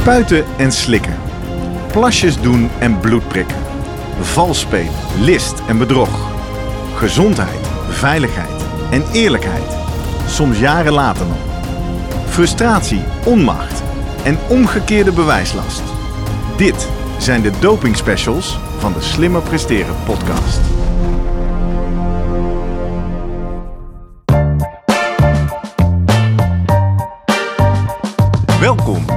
Spuiten en slikken. Plasjes doen en bloed prikken. Vals spelen, list en bedrog. Gezondheid, veiligheid en eerlijkheid. Soms jaren later nog. Frustratie, onmacht en omgekeerde bewijslast. Dit zijn de doping specials van de Slimmer Presteren podcast.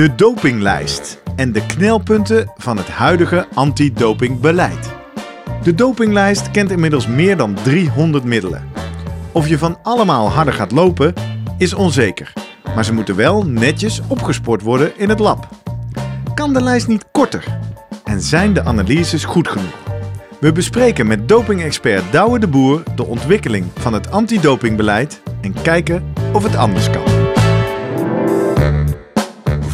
de dopinglijst en de knelpunten van het huidige antidopingbeleid. De dopinglijst kent inmiddels meer dan 300 middelen. Of je van allemaal harder gaat lopen, is onzeker. Maar ze moeten wel netjes opgesport worden in het lab. Kan de lijst niet korter? En zijn de analyses goed genoeg? We bespreken met dopingexpert Douwe de Boer de ontwikkeling van het antidopingbeleid en kijken of het anders kan.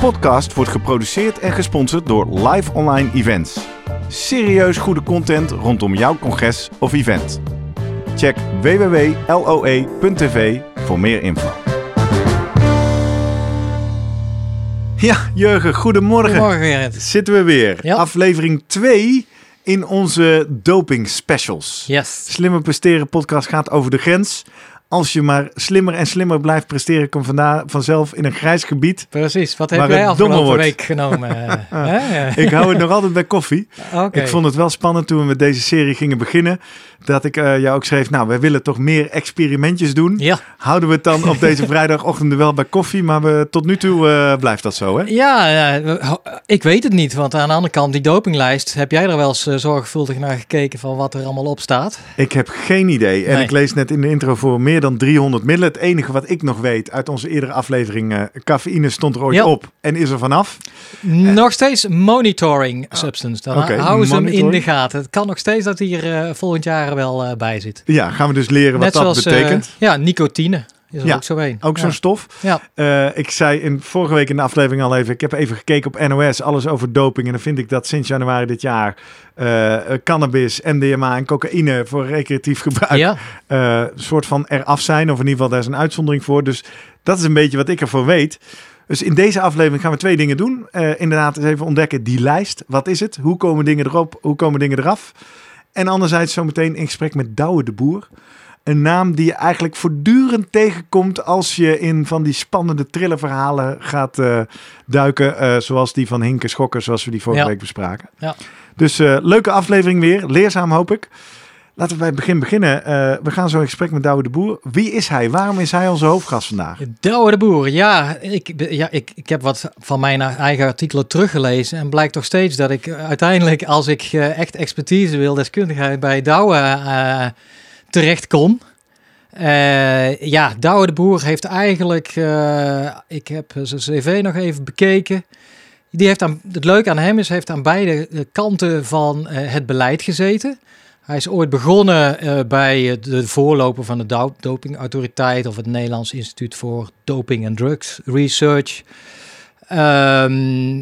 podcast wordt geproduceerd en gesponsord door Live Online Events. Serieus goede content rondom jouw congres of event. Check www.loe.tv voor meer info. Ja, Jurgen, goedemorgen. Goedemorgen, Gerrit. Zitten we weer. Ja. Aflevering 2 in onze doping specials. Yes. Slimmer presteren podcast gaat over de grens. Als je maar slimmer en slimmer blijft presteren, kom vanda- vanzelf in een grijs gebied. Precies. Wat heb jij afgelopen week genomen? Ik hou het nog altijd bij koffie. Ik vond het wel spannend toen we met deze serie gingen beginnen. Dat ik eh, jou ook schreef, nou, wij willen toch meer experimentjes doen. Ja. Houden we het dan op deze vrijdagochtend wel bij koffie. Maar we, tot nu toe eh, blijft dat zo, hè? Ja, we- ik weet het niet. Want aan de andere kant, die dopinglijst, heb jij er wel eens eh, zorgvuldig naar gekeken van wat er allemaal op staat? Ik heb geen idee. En Nee. ik lees net in de intro voor meer dan 300 middelen. Het enige wat ik nog weet uit onze eerdere aflevering, eh, cafeïne stond er ooit Ja. op en is er vanaf. Nog steeds monitoring substance. Dan houden ze hem in de gaten. Het kan nog steeds dat hij er eh, volgend jaar wel eh, bij zit. Ja, gaan we dus leren wat Net dat zoals eh, betekent. ja, nicotine is Ja, ook zo een. Ook zo'n stof. Ja. Eh, ik zei in, vorige week in de aflevering al even, ik heb even gekeken op NOS, alles over doping. En dan vind ik dat sinds januari dit jaar cannabis, MDMA en cocaïne voor recreatief gebruik Ja, een soort van eraf zijn. Of in ieder geval, daar is een uitzondering voor. Dus dat is een beetje wat ik ervoor weet. Dus in deze aflevering gaan we twee dingen doen. Inderdaad, eens even ontdekken die lijst. Wat is het? Hoe komen dingen erop? Hoe komen dingen eraf? En anderzijds zometeen in gesprek met Douwe de Boer. Een naam die je eigenlijk voortdurend tegenkomt als je in van die spannende thrillerverhalen gaat eh, duiken. eh, zoals die van Hinke Schokker, zoals we die vorige Ja. week bespraken. Ja. Dus eh, leuke aflevering weer. Leerzaam hoop ik. Laten we bij het begin beginnen. Eh, we gaan zo in gesprek met Douwe de Boer. Wie is hij? Waarom is hij onze hoofdgast vandaag? Douwe de Boer, ja, ik, ja ik, ik heb wat van mijn eigen artikelen teruggelezen en blijkt toch steeds dat ik eh, uiteindelijk, als ik eh, echt expertise wil, deskundigheid bij Douwe eh, terecht kom. Ja, Douwe de Boer heeft eigenlijk, ik heb zijn cv nog even bekeken. Die heeft aan, het leuke aan hem is, heeft aan beide kanten van het beleid gezeten. Hij is ooit begonnen eh, bij eh, de voorloper van de do- dopingautoriteit of het Nederlands Instituut voor Doping and Drugs Research. Ehm,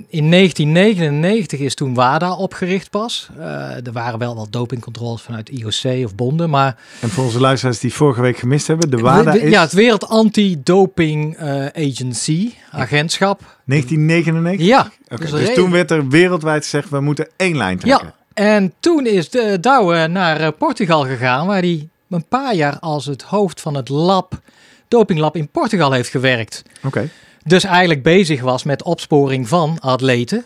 in 1999 is toen WADA opgericht pas. Eh, er waren wel wat dopingcontroles vanuit IOC of bonden, maar En voor onze luisteraars die vorige week gemist hebben, de WADA is ja, het Wereld Anti-Doping Agency, agentschap. 1999. Ja, Oké, dus dus toen werd er wereldwijd gezegd, we moeten één lijn trekken. Ja, en toen is de Douwe naar eh, Portugal gegaan, waar hij een paar jaar als het hoofd van het lab, dopinglab in Portugal heeft gewerkt. Oké. Dus eigenlijk bezig was met opsporing van atleten.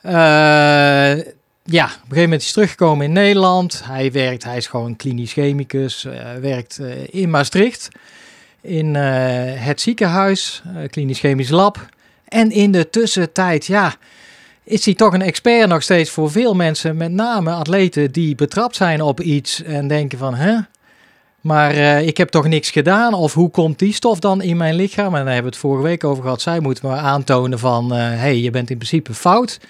Eh, ja, op een gegeven moment is hij teruggekomen in Nederland. Hij werkt, hij is gewoon klinisch chemicus, uh, werkt uh, in Maastricht in het ziekenhuis, klinisch chemisch lab. En in de tussentijd, ja, is hij toch een expert nog steeds voor veel mensen, met name atleten die betrapt zijn op iets en denken van, hè, maar uh, ik heb toch niks gedaan? Of hoe komt die stof dan in mijn lichaam? En daar hebben we het vorige week over gehad. Zij moeten maar aantonen van, hé, uh, hey, je bent in principe fout.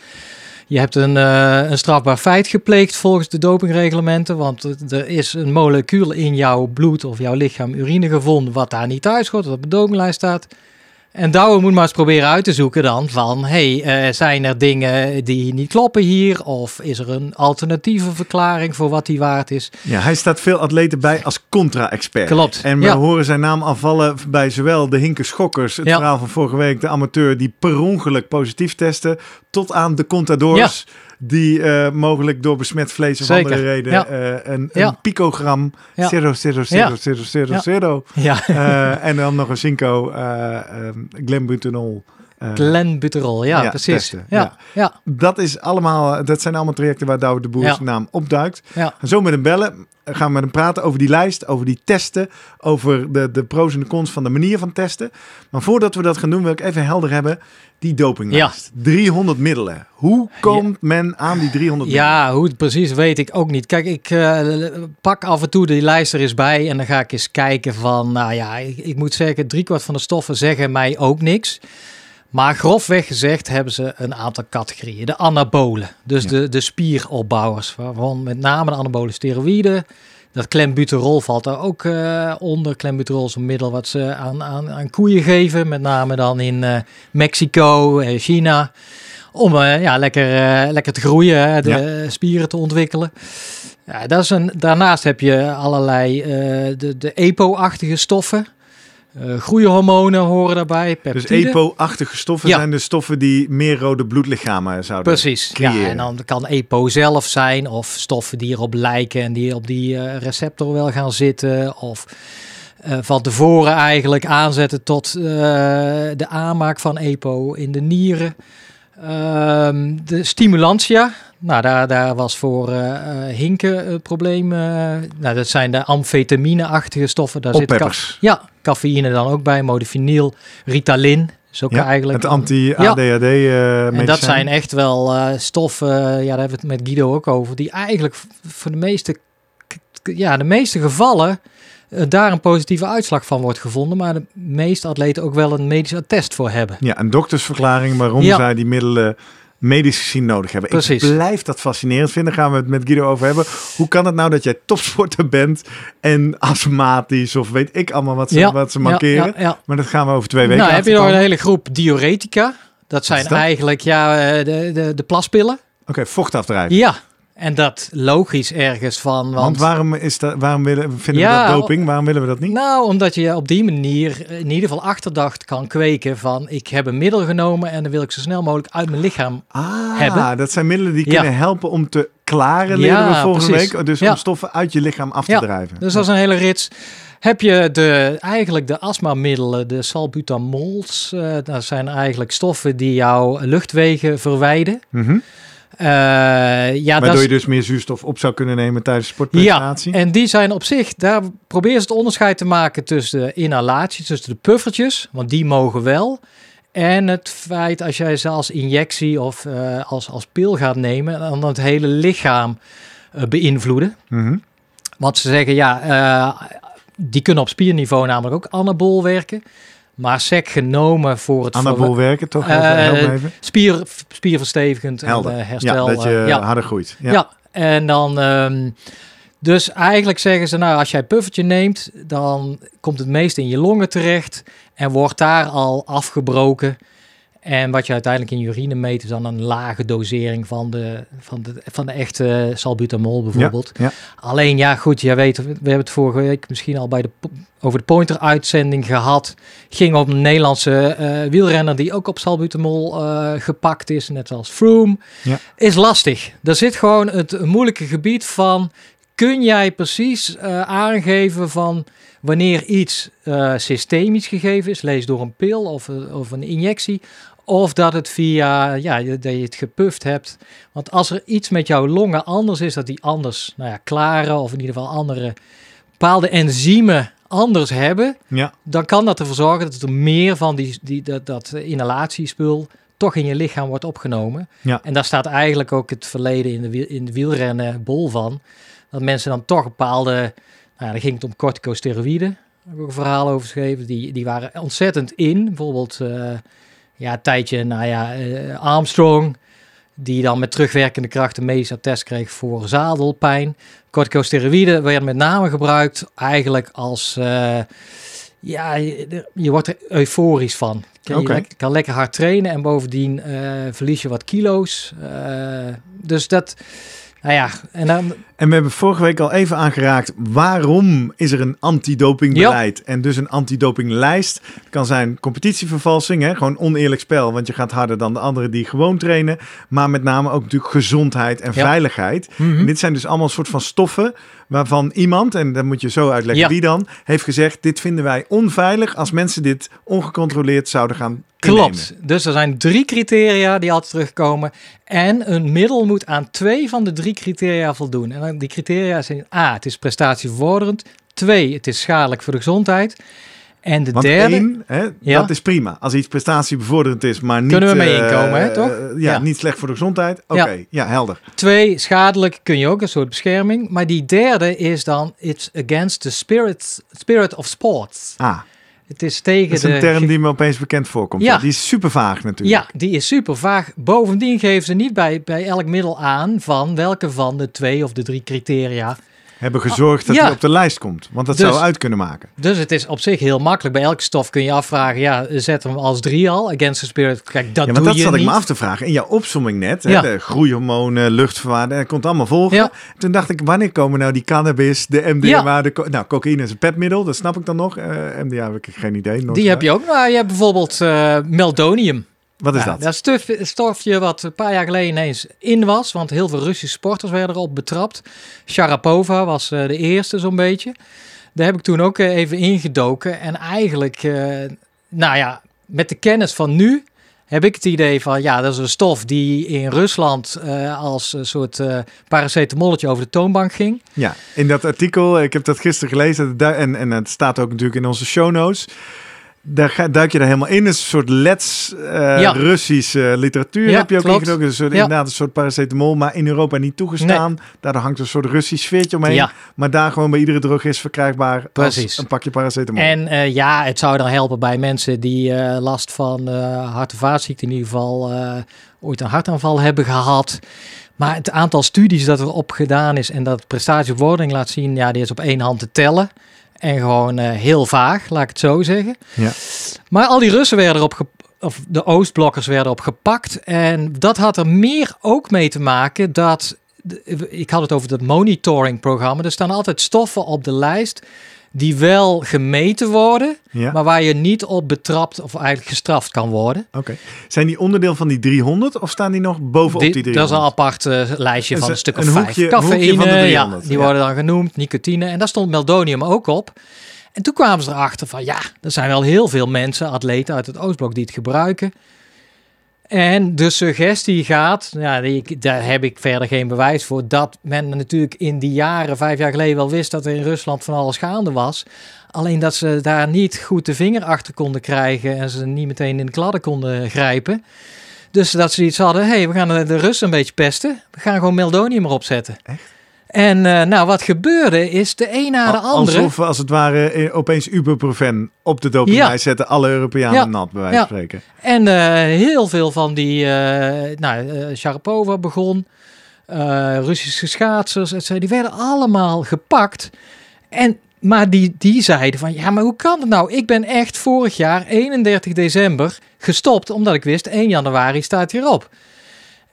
Je hebt een, uh, een strafbaar feit gepleegd volgens de dopingreglementen. Want er is een molecuul in jouw bloed of jouw lichaam urine gevonden wat daar niet thuis hoort, wat op de dopinglijst staat. En Douwe moet maar eens proberen uit te zoeken dan van, hey, uh, zijn er dingen die niet kloppen hier? Of is er een alternatieve verklaring voor wat die waard is? Ja, hij staat veel atleten bij als contra-expert. Klopt. En we ja. horen zijn naam afvallen bij zowel de Hinke Schokkers, het Ja. verhaal van vorige week, de amateur die per ongeluk positief testen, tot aan de contadors. Die eh, mogelijk door besmet vlees of Zeker. andere reden Ja. eh, een, Ja. een picogram, Ja. 0, 0, 0, Ja. 0, 0, Ja. 0, Ja, eh, en dan nog een Cinco, uh, glenbutanol. Eh, Glenbuterol, ja, ja, precies. ja, ja. ja, dat, is allemaal, dat zijn allemaal trajecten waar Douwe de Boers Ja. naam opduikt. ja. En zo met hem bellen, gaan we met hem praten over die lijst, over die testen, over de, de pro's en de cons van de manier van testen. Maar voordat we dat gaan doen, wil ik even helder hebben, die dopinglijst. 300 middelen. Hoe komt men aan die 300 middelen? Ja, hoe het precies weet ik ook niet. Kijk, ik eh, pak af en toe die lijst er eens bij en dan ga ik eens kijken van, nou ja, ik, ik moet zeggen, driekwart van de stoffen zeggen mij ook niks. Maar grofweg gezegd hebben ze een aantal categorieën. De anabolen, dus Ja. de, de spieropbouwers, waarvan met name de anabole steroïden. Dat klembuterol valt daar ook eh, onder. Klembuterol is een middel wat ze aan, aan, aan koeien geven, met name dan in eh, Mexico en China. Om eh, ja, lekker, lekker te groeien, de spieren te ontwikkelen. Ja, dat is een, daarnaast heb je allerlei de, de EPO-achtige stoffen. Eh groeihormonen horen daarbij, Dus. EPO-achtige stoffen Ja. zijn de stoffen die meer rode bloedlichamen zouden Precies, ja, creëren. en dan kan EPO zelf zijn of stoffen die erop lijken en die op die eh, receptor wel gaan zitten of eh, van tevoren eigenlijk aanzetten tot de aanmaak van EPO in de nieren. Ehm, de stimulantia, nou daar, daar was voor eh eh, Hinke het probleem. eh, nou, dat zijn de amfetamine-achtige stoffen. Daar zit Oppeppers. ja, cafeïne dan ook bij, modafinil, Ritalin. Is ook Ja, eigenlijk het anti-ADHD eh en dat zijn echt wel stoffen, ja, daar hebben we het met Guido ook over, die eigenlijk voor de meeste, ja, de meeste gevallen daar een positieve uitslag van wordt gevonden, maar de meeste atleten ook wel een medisch attest voor hebben. Ja, een doktersverklaring waarom Ja. zij die middelen medisch gezien nodig hebben. Precies. Ik blijf dat fascinerend vinden. Gaan we het met Guido over hebben. Hoe kan het nou dat jij topsporter bent en astmatisch of weet ik allemaal wat ze, Ja, wat ze Ja, mankeren? ja. Maar dat gaan we over twee weken Nou, heb je nog een hele groep diuretica. Dat zijn dat? eigenlijk ja, eh, de, de, de plaspillen. Oké, vocht afdrijven. Ja, en dat logisch ergens van. Want, Want waarom, is dat, waarom willen, vinden Ja, we dat doping? Waarom willen we dat niet? Nou, omdat je op die manier in ieder geval achterdacht kan kweken van ik heb een middel genomen en dan wil ik zo snel mogelijk uit mijn lichaam. Ah, hebben. dat zijn middelen die Ja. kunnen helpen om te klaren, Ja, we volgende precies. week. Dus om stoffen uit je lichaam af te drijven. Dus dat is een hele rits. Heb je de, eigenlijk de astmamiddelen, de salbutamols. eh dat zijn eigenlijk stoffen die jouw luchtwegen verwijden. Eh, ja, dat Waardoor je dus meer zuurstof op zou kunnen nemen tijdens Ja, sportprestatie. en die zijn op zich, daar proberen ze het onderscheid te maken tussen de inhalaties, tussen de puffertjes, want die mogen wel. En het feit als jij ze als injectie of eh, als, als pil gaat nemen, dan het hele lichaam eh, beïnvloeden. Mhm. Want ze zeggen, ja, eh, die kunnen op spierniveau namelijk ook anabool werken. Maar sec genomen voor het Anabool werken, toch? Eh, spier, spierverstevigend Helder. en eh, herstel. ja, dat je ja. harder groeit. Ja. Ja. en dan. ehm, dus eigenlijk zeggen ze, nou, als jij puffertje neemt, dan komt het meest in je longen terecht en wordt daar al afgebroken. En wat je uiteindelijk in urine meet, is dan een lage dosering van de, van de, van de echte salbutamol bijvoorbeeld. Ja, Alleen, ja, goed, jij weet, we hebben het vorige week misschien al bij de, over de Pointer-uitzending gehad. Ging om een Nederlandse eh, wielrenner die ook op salbutamol eh, gepakt is, net als Froome. Ja. Is lastig. Er zit gewoon het moeilijke gebied van, kun jij precies eh, aangeven van wanneer iets systemisch gegeven is, lees door een pil of, of een injectie, Of dat het via, ja, dat je het gepuft hebt. Want als er iets met jouw longen anders is, dat die anders, nou ja, klaren of in ieder geval andere bepaalde enzymen anders hebben, Ja, dan kan dat ervoor zorgen dat er meer van die, die, dat, dat inhalatiespul toch in je lichaam wordt opgenomen. Ja. En daar staat eigenlijk ook het verleden in de, wiel, in de wielrennen bol van. Dat mensen dan toch bepaalde, nou ja, dan ging het om corticosteroïden, daar heb ik ook een verhaal over geschreven, die, die waren ontzettend in. Bijvoorbeeld, eh, ja, tijdje, nou ja, eh, Armstrong, die dan met terugwerkende kracht een medische attest kreeg voor zadelpijn. Corticosteroïden werden met name gebruikt eigenlijk als, eh, ja, je, je wordt er euforisch van. Je kan lekker hard trainen en bovendien eh, verlies je wat kilo's. Dus dat, nou ja, en dan, En we hebben vorige week al even aangeraakt waarom is er een antidopingbeleid en dus een antidopinglijst. Het kan zijn competitievervalsing, hè? gewoon oneerlijk spel, want je gaat harder dan de anderen die gewoon trainen. Maar met name ook natuurlijk gezondheid en veiligheid. Mhm. En dit zijn dus allemaal soort van stoffen waarvan iemand, en dat moet je zo uitleggen Ja. wie dan, heeft gezegd dit vinden wij onveilig als mensen dit ongecontroleerd zouden gaan innemen. Klopt. Dus er zijn drie criteria die altijd terugkomen. En een middel moet aan twee van de drie criteria voldoen. En dan die criteria zijn A, het is prestatievervorderend. Twee, het is schadelijk voor de gezondheid. En de Want derde... één, hè, Ja. dat is prima. Als iets prestatiebevorderend is, maar niet... Kunnen we mee eh, inkomen, hè, toch? eh, ja, Ja. niet slecht voor de gezondheid. Oké, Ja. ja. helder. Twee, schadelijk kun je ook, een soort bescherming. Maar die derde is dan, it's against the spirit, spirit of sports. Ah, Het is tegen dat is de... een term die me opeens bekend voorkomt. Ja. Ja. Die is super vaag natuurlijk. Ja, die is super vaag. Bovendien geven ze niet bij, bij elk middel aan van welke van de twee of de drie criteria Hebben gezorgd dat Ja. hij op de lijst komt. Want dat Dus- zou uit kunnen maken. Dus het is op zich heel makkelijk. Bij elke stof kun je afvragen, ja, zet hem als drie al. Against the spirit, kijk, dat ja, doe dat je zat niet. ik me af te vragen. In jouw opsomming net, hè, de groeihormonen, luchtverwaarde, dat komt allemaal volgen. Ja. Toen dacht ik, wanneer komen nou die cannabis, de MDMA, de co- nou, cocaïne is een petmiddel, dat snap ik dan nog. Eh, MDA heb ik geen idee. nooit Die heb je ook. Nou, je hebt bijvoorbeeld eh, meldonium. Wat is Ja, dat? Dat stuf, stofje wat een paar jaar geleden ineens in was. Want heel veel Russische sporters werden erop betrapt. Sharapova was eh, de eerste zo'n beetje. Daar heb ik toen ook eh, even ingedoken. En eigenlijk, eh, nou ja, met de kennis van nu heb ik het idee van... ja, dat is een stof die in Rusland als een soort paracetamolletje over de toonbank ging. Ja, in dat artikel, ik heb dat gisteren gelezen en, en het staat ook natuurlijk in onze show notes. Daar duik je er helemaal in. Het is een soort lets eh, Ja. Russische literatuur Ja, heb je ook klopt. ingedoken. Een soort, Ja. Inderdaad een soort paracetamol, maar in Europa niet toegestaan. Daardoor hangt een soort Russisch sfeertje omheen. Maar daar gewoon bij iedere drogist verkrijgbaar Precies. een pakje paracetamol. En eh, ja, het zou dan helpen bij mensen die eh, last van eh hart- en vaatziekten, in ieder geval eh, ooit een hartaanval hebben gehad. Maar het aantal studies dat erop gedaan is en dat prestatievordering laat zien, ja, die is op één hand te tellen. En gewoon eh, heel vaag, laat ik het zo zeggen. Ja. Maar al die Russen werden erop, ge- of de Oostblokkers werden op gepakt. En dat had er meer ook mee te maken dat, ik had het over het monitoringprogramma. Er staan altijd stoffen op de lijst die wel gemeten worden, ja? maar waar je niet op betrapt of eigenlijk gestraft kan worden. Oké. Zijn die onderdeel van die 300 of staan die nog bovenop die, Die- 300? dat is een apart eh, lijstje van een stuk of vijf. Cafeïne, van de ja, 300, die ja. worden dan genoemd, nicotine. En daar stond meldonium ook op. En toen kwamen ze erachter van, ja, er zijn wel heel veel mensen, atleten uit het Oostblok, die het gebruiken. En de suggestie gaat, ja, daar heb ik verder geen bewijs voor, dat men natuurlijk in die jaren, vijf jaar geleden, wel wist dat er in Rusland van alles gaande was. Alleen dat ze daar niet goed de vinger achter konden krijgen en ze niet meteen in de kladden konden grijpen. Dus dat ze iets hadden, hé, hey, we gaan de de Russen een beetje pesten. We gaan gewoon meldonium erop zetten. Echt? En eh, nou, wat gebeurde is de een na de Al- andere... Alsof we als het ware eh, opeens ibuprofen op de dopinglijst Ja. zetten. Alle Europeanen Ja. nat, bij wijze Ja. van spreken. En eh, heel veel van die, nou, Sharapova begon, Russische schaatsers, et cetera, die werden allemaal gepakt. En, maar die, die zeiden van, ja, maar hoe kan het nou? Ik ben echt vorig jaar, 31 december, gestopt, omdat ik wist, 1 januari staat hierop.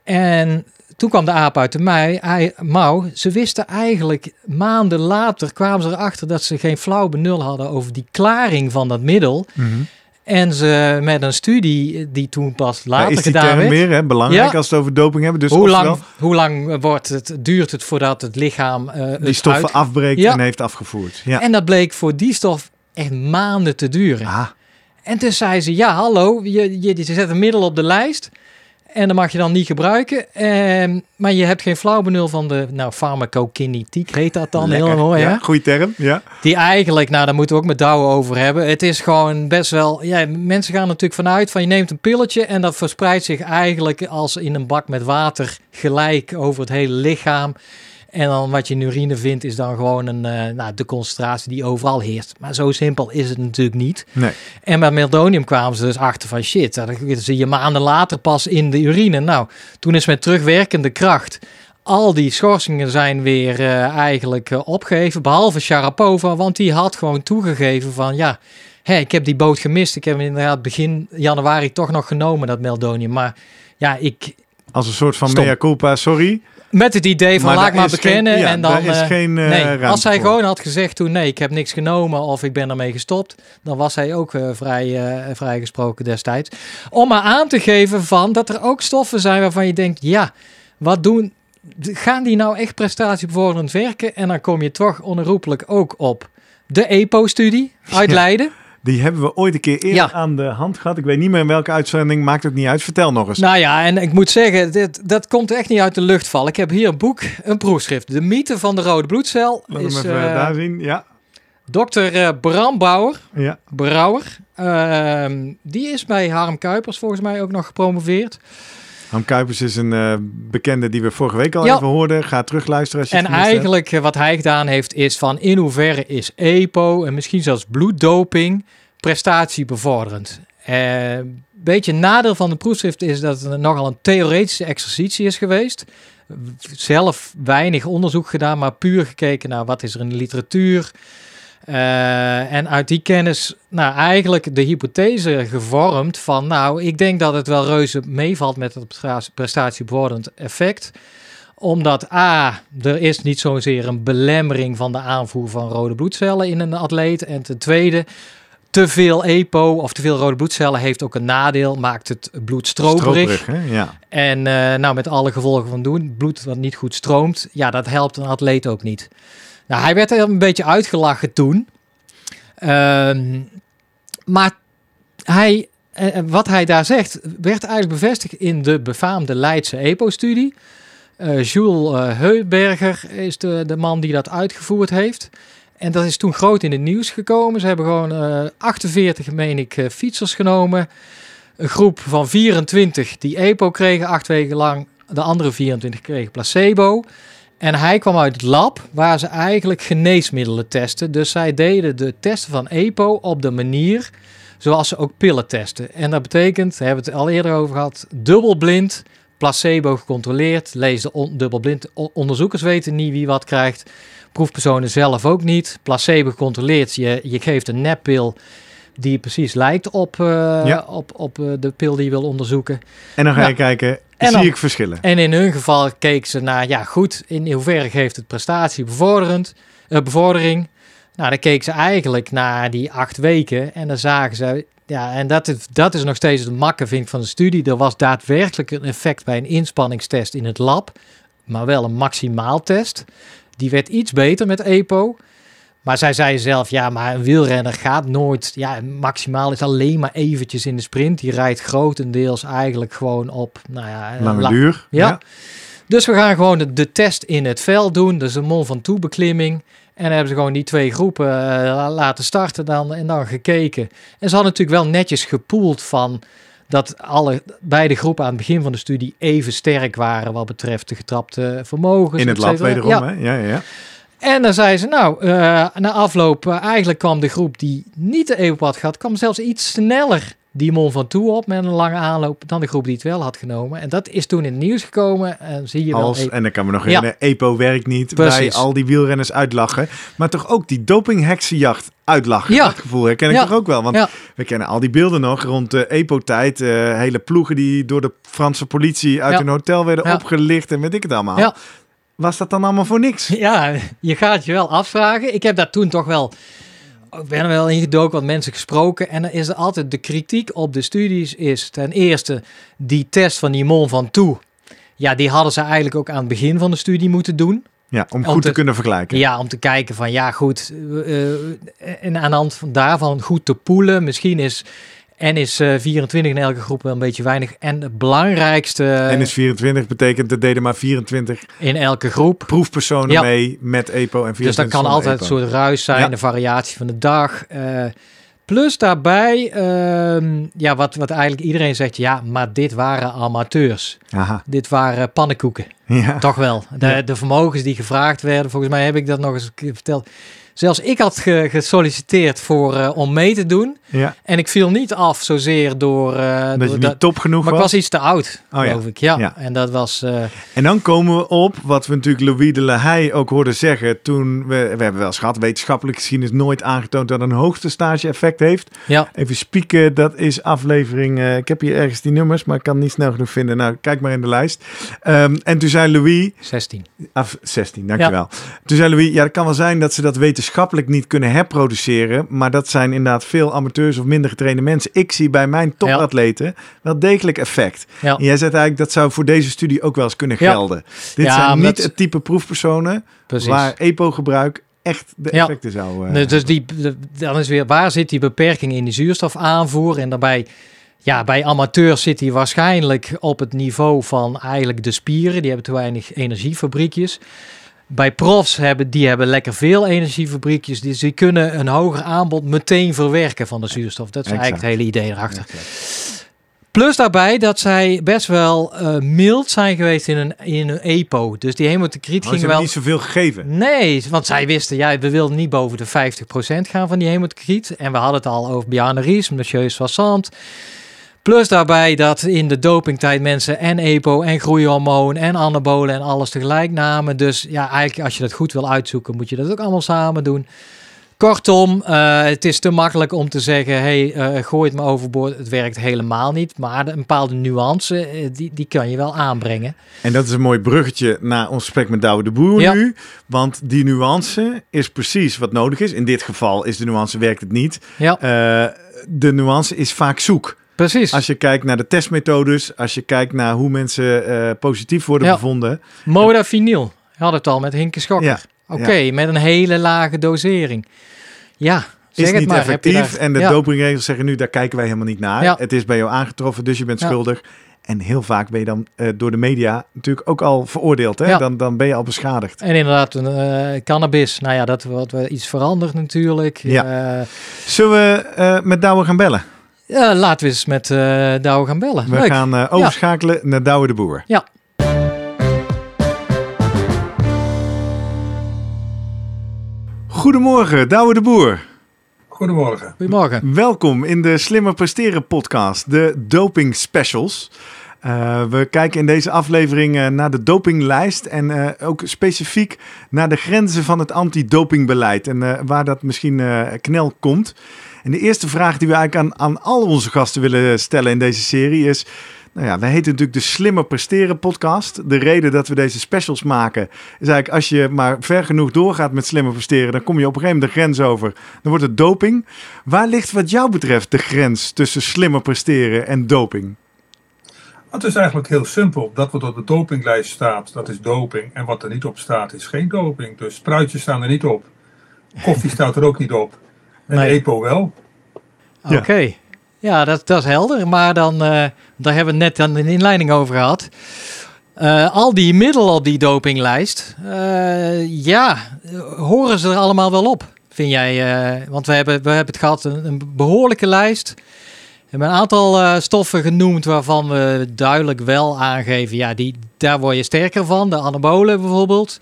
En toen kwam de aap uit de mei, ei- mouw. Ze wisten eigenlijk, maanden later kwamen ze erachter dat ze geen flauw benul hadden over die klaring van dat middel. Mhm. En ze met een studie die toen pas later is die gedaan werd. weer hè, belangrijk Ja. als we het over doping hebben? Dus hoe, lang, hoe lang wordt het, duurt het voordat het lichaam eh die het stoffen uit- afbreekt Ja. en heeft afgevoerd. Ja. En dat bleek voor die stof echt maanden te duren. Ah, En toen zei ze, ja, hallo, je, je, je zet een middel op de lijst. En dat mag je dan niet gebruiken. Ehm, maar je hebt geen flauw benul van de nou, farmacokinetiek, heet dat dan Lekker. heel mooi. Ja, hè? goeie term. Ja. Die eigenlijk, nou daar moeten we ook met Douwe over hebben. Het is gewoon best wel, ja, mensen gaan natuurlijk vanuit van je neemt een pilletje en dat verspreidt zich eigenlijk als in een bak met water gelijk over het hele lichaam. En dan wat je in urine vindt is dan gewoon een, eh, nou, de concentratie die overal heerst. Maar zo simpel is het natuurlijk niet. Nee. En bij meldonium kwamen ze dus achter van shit, dat zie je maanden later pas in de urine. Nou, toen is met terugwerkende kracht al die schorsingen zijn weer eh, eigenlijk eh, opgeheven, behalve Sharapova, want die had gewoon toegegeven van ja, hé, ik heb die boot gemist. Ik heb hem inderdaad begin januari toch nog genomen, dat meldonium. Maar ja, ik, Als een soort van Stom. mea culpa, sorry. met het idee van Maar laat maar geen- bekennen ja, en dan... is eh, geen, eh, nee, als hij voor. gewoon had gezegd toen nee, ik heb niks genomen of ik ben ermee gestopt, dan was hij ook eh, vrij, eh, vrijgesproken destijds. Om maar aan te geven van dat er ook stoffen zijn waarvan je denkt, ja, wat doen, gaan die nou echt prestatiebevorderend werken? En dan kom je toch onherroepelijk ook op de EPO-studie uit Ja. Die hebben we ooit een keer eerder Ja. aan de hand gehad. Ik weet niet meer in welke uitzending. Maakt het niet uit. Vertel nog eens. Nou ja, en ik moet zeggen, dit, dat komt echt niet uit de lucht vallen. Ik heb hier een boek, een proefschrift. De mythe van de rode bloedcel Laat hem is even eh, daar zien. Ja. dokter eh, Bram Bauer. ja. Brouwer. Ehm, die is bij Harm Kuipers volgens mij ook nog gepromoveerd. Ham Kuipers is een eh, bekende die we vorige week al Ja. even hoorden. Ga terugluisteren als je En het gemist hebt. eigenlijk eh, wat hij gedaan heeft is van in hoeverre is EPO en misschien zelfs bloeddoping prestatiebevorderend. Eh beetje nadeel van de proefschrift is dat het nogal een theoretische exercitie is geweest. Zelf weinig onderzoek gedaan, maar puur gekeken naar wat is er in de literatuur. Eh, en uit die kennis, nou eigenlijk de hypothese gevormd van, nou ik denk dat het wel reuze meevalt met het presta- prestatiebevorderend effect omdat A, er is niet zozeer een belemmering van de aanvoer van rode bloedcellen in een atleet. En ten tweede, te veel EPO of te veel rode bloedcellen heeft ook een nadeel, maakt het bloed stroperig. Ja. En eh, nou, met alle gevolgen van doen, bloed wat niet goed stroomt, ja, dat helpt een atleet ook niet. Hij werd er een beetje uitgelachen toen. Ehm, maar hij, eh, wat hij daar zegt, werd eigenlijk bevestigd in de befaamde Leidse EPO-studie. Eh, Jules eh, Heuberger is de, de man die dat uitgevoerd heeft. En dat is toen groot in het nieuws gekomen. Ze hebben gewoon eh 48, meen ik, eh, fietsers genomen. Een groep van 24 die EPO kregen, acht weken lang. De andere 24 kregen placebo. En hij kwam uit het lab waar ze eigenlijk geneesmiddelen testen. Dus zij deden de testen van EPO op de manier zoals ze ook pillen testen. En dat betekent, daar hebben we het al eerder over gehad, dubbelblind, placebo gecontroleerd. Lees de on- dubbelblind. Onderzoekers weten niet wie wat krijgt. Proefpersonen zelf ook niet. Placebo gecontroleerd. Je, je geeft een neppil die precies lijkt op, eh, Ja. op, op eh, de pil die je wil onderzoeken. En dan ga je kijken, En zie ik verschillen? En in hun geval keek ze naar, ja goed, in hoeverre geeft het prestatie bevorderend, eh, bevordering. Nou, dan keek ze eigenlijk naar die acht weken en dan zagen ze, ja, en dat is, dat is nog steeds het makke, vind ik, van de studie. Er was daadwerkelijk een effect bij een inspanningstest in het lab, maar wel een maximaaltest. Die werd iets beter met EPO. Maar zij zei zelf, ja, maar een wielrenner gaat nooit, ja, maximaal is alleen maar eventjes in de sprint. Die rijdt grotendeels eigenlijk gewoon op, nou ja, Lange lang- duur. ja. Dus we gaan gewoon de, de test in het veld doen. Dus een Mont Ventoux beklimming. En dan hebben ze gewoon die twee groepen eh, la- laten starten dan, en dan gekeken. En ze hadden natuurlijk wel netjes gepoeld van dat alle, beide groepen aan het begin van de studie even sterk waren wat betreft de getrapte vermogens. In het et lab wederom, Ja. hè? Ja, ja, ja. En dan zei ze, nou, eh, na afloop, eh, eigenlijk kwam de groep die niet de EPO had gehad, kwam zelfs iets sneller die Mont Ventoux op met een lange aanloop dan de groep die het wel had genomen. En dat is toen in het nieuws gekomen. En zie je wel. Als, E- en dan kan me nog Ja. EPO werkt niet. Bij Precies. al die wielrenners uitlachen. Maar toch ook die dopingheksenjacht uitlachen. Ja. Dat gevoel herken ik Ja. toch ook wel. Want Ja. we kennen al die beelden nog rond de EPO-tijd. eh, hele ploegen die door de Franse politie uit een hotel werden opgelicht en weet ik het allemaal. Was dat dan allemaal voor niks? Ja, je gaat je wel afvragen. Ik heb daar toen toch wel, ik ben er wel ingedoken, wat mensen gesproken. En dan is er altijd de kritiek op de studies is ten eerste die test van die Mont Ventoux. Ja, die hadden ze eigenlijk ook aan het begin van de studie moeten doen. Ja, om Om goed te te- kunnen vergelijken. Ja, om te kijken van ja goed, eh, eh, en aan de hand van daarvan goed te poelen. Misschien is En is uh, 24 in elke groep wel een beetje weinig. En het belangrijkste... En is 24 betekent dat deden maar 24... In elke groep. Proefpersonen mee met EPO en 24 Dus dat kan altijd EPO. een soort ruis zijn, Ja. de variatie van de dag. eh, plus daarbij, ehm, ja, wat, wat eigenlijk iedereen zegt, ja, maar dit waren amateurs. Aha, Dit waren pannenkoeken. ja. Toch wel. De, de vermogens die gevraagd werden, volgens mij heb ik dat nog eens een keer verteld. Zelfs ik had ge- gesolliciteerd voor, eh, om mee te doen. ja. En ik viel niet af zozeer door... Dat door niet dat- top genoeg maar ik was. was iets te oud, Oh ja. geloof ik. Ja. Ja. En dat was... eh, En dan komen we op wat we natuurlijk Louis de La Haye ook hoorden zeggen toen we, we hebben wel eens gehad, wetenschappelijk gezien is nooit aangetoond dat een hoogtestage effect heeft. ja, Even spieken, dat is aflevering, ik heb hier ergens die nummers, maar ik kan het niet snel genoeg vinden. Nou, kijk maar in de lijst. Ehm, en toen zei Louis, 16. af 16, dankjewel. Toen zei Louis, ja, het kan wel zijn dat ze dat wetenschappelijk niet kunnen herproduceren, maar dat zijn inderdaad veel amateurs of minder getrainde mensen. Ik zie bij mijn topatleten wel degelijk effect. Ja. En jij zegt eigenlijk dat zou voor deze studie ook wel eens kunnen gelden. Dit zijn niet het type proefpersonen Precies. waar EPO-gebruik echt de effecten zou... Nee, dus die, dan is weer, waar zit die beperking in die zuurstofaanvoer? En daarbij, ja, bij amateurs zit die waarschijnlijk op het niveau van eigenlijk de spieren. Die hebben te weinig energiefabriekjes. Bij profs hebben die hebben lekker veel energiefabriekjes. Dus die kunnen een hoger aanbod meteen verwerken van de zuurstof. Dat is eigenlijk het hele idee erachter. Plus daarbij dat zij best wel eh, mild zijn geweest in een, in een EPO. Dus die hemocriet Oh, ging wel... niet zoveel gegeven. Nee, want zij wisten, ja, we wilden niet boven de 50% gaan van die hemocriet. En we hadden het al over Bjarne Ries, Monsieur Soissant. Plus daarbij dat in de dopingtijd mensen en EPO en groeihormoon en anabolen en alles tegelijk namen. Dus ja, eigenlijk als je dat goed wil uitzoeken, moet je dat ook allemaal samen doen. Kortom, eh, het is te makkelijk om te zeggen, hey, eh, gooi het maar overboord. Het werkt helemaal niet. Maar een bepaalde nuance, eh, die, die kan je wel aanbrengen. En dat is een mooi bruggetje naar ons gesprek met Douwe de Boer Ja. nu. Want die nuance is precies wat nodig is. In dit geval is de nuance, werkt het niet. Ja, de nuance is vaak zoek. Precies. Als je kijkt naar de testmethodes, als je kijkt naar hoe mensen eh, positief worden Ja. bevonden. Modafinil. Je had het al met Hinke Schokker. Ja, Oké, met een hele lage dosering. Ja, zeg is het niet maar. Effectief. daar- En de dopingregels zeggen nu, daar kijken wij helemaal niet naar. Het is bij jou aangetroffen, dus je bent schuldig. En heel vaak ben je dan eh, door de media natuurlijk ook al veroordeeld. Hè? Ja. Dan, dan ben je al beschadigd. En inderdaad, eh, cannabis. Nou ja, dat wordt iets veranderd natuurlijk. Ja. Zullen we met Douwe gaan bellen? Ja, laten we eens met eh Douwe gaan bellen. We Leuk. gaan eh, overschakelen naar Douwe de Boer. Ja. Goedemorgen, Douwe de Boer. Goedemorgen. Goedemorgen. Welkom in de Slimmer Presteren podcast, de Doping Specials. Eh, we kijken in deze aflevering naar de dopinglijst en eh, ook specifiek naar de grenzen van het antidopingbeleid en eh, waar dat misschien eh, knel komt. En de eerste vraag die we eigenlijk aan, aan al onze gasten willen stellen in deze serie is... Nou ja, wij heten natuurlijk de Slimmer Presteren podcast. De reden dat we deze specials maken is eigenlijk als je maar ver genoeg doorgaat met slimmer presteren, dan kom je op een gegeven moment de grens over. Dan wordt het doping. Waar ligt wat jou betreft de grens tussen slimmer presteren en doping? Het is eigenlijk heel simpel. Dat wat op de dopinglijst staat, dat is doping. En wat er niet op staat, is geen doping. Dus spruitjes staan er niet op. Koffie staat er ook niet op. En Nee. EPO wel. Ja. Oké. Ja, dat, dat is helder. Maar dan, eh, daar hebben we het net dan een inleiding over gehad. Eh, al die middelen op die dopinglijst, eh, ja, horen ze er allemaal wel op, vind jij? eh, want we hebben, we hebben het gehad, een, een behoorlijke lijst. We hebben een aantal eh, stoffen genoemd waarvan we duidelijk wel aangeven, ja, die, daar word je sterker van. De anabolen bijvoorbeeld.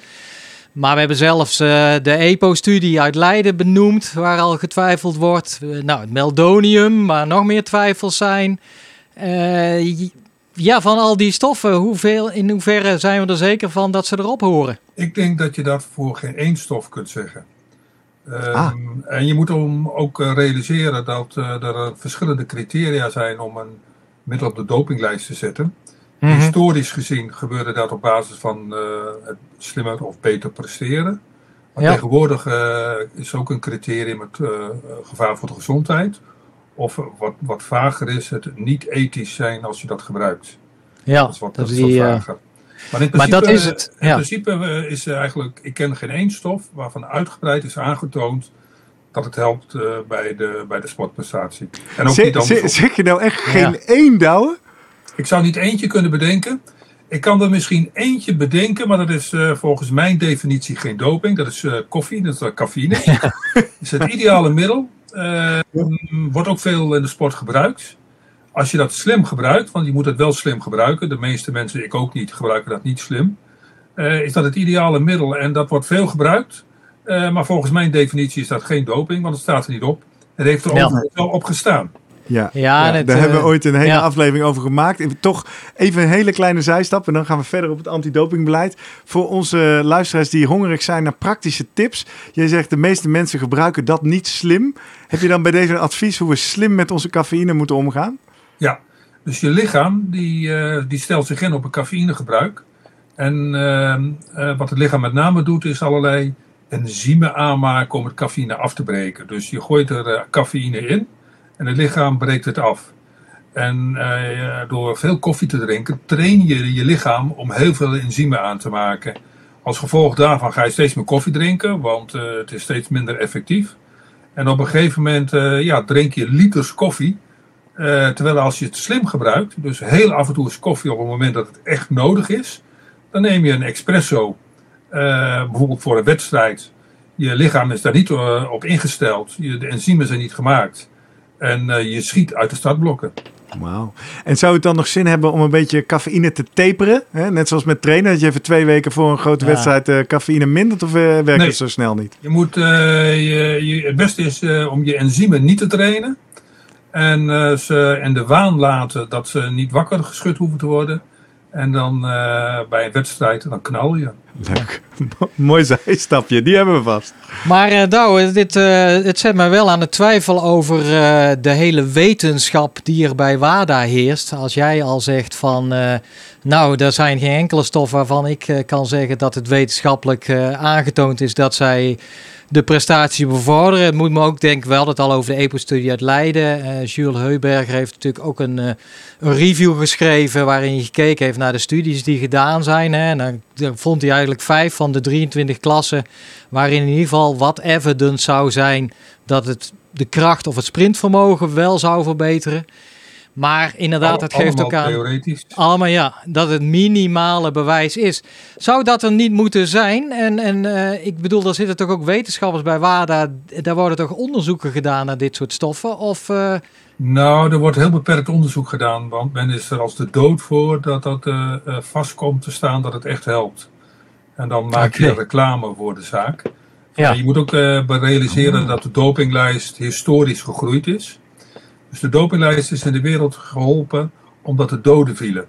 Maar we hebben zelfs eh, de EPO-studie uit Leiden benoemd, waar al getwijfeld wordt. Eh, nou, het meldonium, waar nog meer twijfels zijn. Eh, ja, van al die stoffen, hoeveel, in hoeverre zijn we er zeker van dat ze erop horen? Ik denk dat je dat voor geen één stof kunt zeggen. Ehm, Ah. En je moet om ook realiseren dat er verschillende criteria zijn om een middel op de dopinglijst te zetten. Mhm. Historisch gezien gebeurde dat op basis van eh, het slimmer of beter presteren. Maar Ja. tegenwoordig eh, is ook een criterium het eh, gevaar voor de gezondheid. Of wat, wat vager is, het niet ethisch zijn als je dat gebruikt. Ja, dat is wat, dat dat is wat vager. Maar, in maar principe, dat is het, In principe is eigenlijk, ik ken geen één stof waarvan uitgebreid is aangetoond dat het helpt uh, bij, de, bij de sportprestatie. En ook zeg, zeg je nou echt geen één douwe? Ik zou niet eentje kunnen bedenken. Ik kan er misschien eentje bedenken, maar dat is uh, volgens mijn definitie geen doping. Dat is uh, koffie, dat is cafeïne. dat is het ideale middel. Uh, wordt ook veel in de sport gebruikt. Als je dat slim gebruikt, want je moet het wel slim gebruiken. De meeste mensen, ik ook niet, gebruiken dat niet slim. is dat het ideale middel en dat wordt veel gebruikt. maar volgens mijn definitie is dat geen doping, want het staat er niet op. Het heeft er ook wel op gestaan. Ja, ja, ja daar hebben we ooit een hele ja. aflevering over gemaakt. Toch even een hele kleine zijstap en dan gaan we verder op het antidopingbeleid. Voor onze luisteraars die hongerig zijn naar praktische tips. Jij zegt de meeste mensen gebruiken dat niet slim. Heb je dan bij deze een advies hoe we slim met onze cafeïne moeten omgaan? Ja, dus je lichaam die, uh, die stelt zich in op een cafeïnegebruik. En uh, uh, wat het lichaam met name doet is allerlei enzymen aanmaken om het cafeïne af te breken. Dus je gooit er cafeïne in. En het lichaam breekt het af. En uh, door veel koffie te drinken, train je je lichaam om heel veel enzymen aan te maken. Als gevolg daarvan ga je steeds meer koffie drinken, want uh, het is steeds minder effectief. En op een gegeven moment uh, ja, drink je liters koffie. terwijl als je het slim gebruikt, dus heel af en toe is koffie op het moment dat het echt nodig is, dan neem je een espresso, bijvoorbeeld voor een wedstrijd. Je lichaam is daar niet op ingesteld, de enzymen zijn niet gemaakt. En uh, je schiet uit de startblokken. Wauw. En zou het dan nog zin hebben om een beetje cafeïne te taperen? Hè? Net zoals met trainen, dat je even twee weken voor een grote ja. wedstrijd uh, cafeïne mindert? Of uh, werkt nee. het zo snel niet? Je moet, je, je, het beste is om je enzymen niet te trainen. En ze in de waan laten dat ze niet wakker geschud hoeven te worden. En dan bij een wedstrijd, dan knal je. Leuk. Mooi zijstapje, die hebben we vast. Maar uh, Douwe, dit, uh, het zet mij wel aan het twijfel over uh, de hele wetenschap die er bij WADA heerst. Als jij al zegt van, nou, er zijn geen enkele stoffen waarvan ik kan zeggen dat het wetenschappelijk aangetoond is dat zij de prestatie bevorderen. Het moet me ook denken, wel dat al over de EPO-studie uit Leiden. Uh, Jules Heuberger heeft natuurlijk ook een, uh, een, review geschreven waarin hij gekeken heeft naar de studies die gedaan zijn. Hè. En dan, dan, vond hij eigenlijk vijf van de 23 klassen waarin in ieder geval wat evidence zou zijn dat het de kracht of het sprintvermogen wel zou verbeteren. Maar inderdaad, het geeft ook aan. Theoretisch. Allemaal ja, dat het minimale bewijs is. Zou dat er niet moeten zijn? En, en uh, ik bedoel, er zitten toch ook wetenschappers bij WADA. Daar worden toch onderzoeken gedaan naar dit soort stoffen? Of, uh... Nou, er wordt heel beperkt onderzoek gedaan. Want men is er als de dood voor dat dat uh, vast komt te staan dat het echt helpt. En dan maak okay. je reclame voor de zaak. Ja. je moet ook realiseren dat de dopinglijst historisch gegroeid is. Dus de dopinglijst is in de wereld geholpen omdat er doden vielen.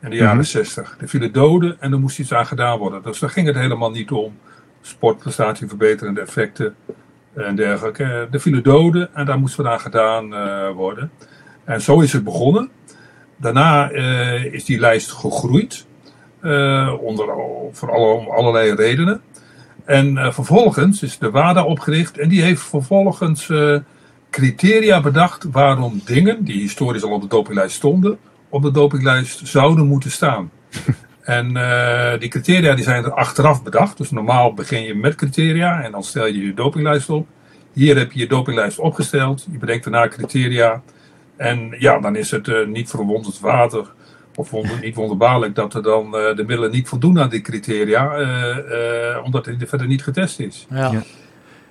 In de jaren mm -hmm. 60. Er vielen doden en er moest iets aan gedaan worden. Dus daar ging het helemaal niet om. Sportprestatieverbeterende effecten en dergelijke. Er vielen doden en daar moest wat aan gedaan uh, worden. En zo is het begonnen. Daarna uh, is die lijst gegroeid. Uh, onder, voor alle, allerlei redenen. En vervolgens is de WADA opgericht en die heeft vervolgens criteria bedacht waarom dingen die historisch al op de dopinglijst stonden, op de dopinglijst zouden moeten staan. en uh, die criteria die zijn er achteraf bedacht. Dus normaal begin je met criteria en dan stel je je dopinglijst op. Hier heb je je dopinglijst opgesteld. Je bedenkt daarna criteria. En ja, dan is het uh, niet verwonderd water of wonder, niet wonderbaarlijk dat er dan uh, de middelen niet voldoen aan die criteria, omdat het verder niet getest is. Ja. ja.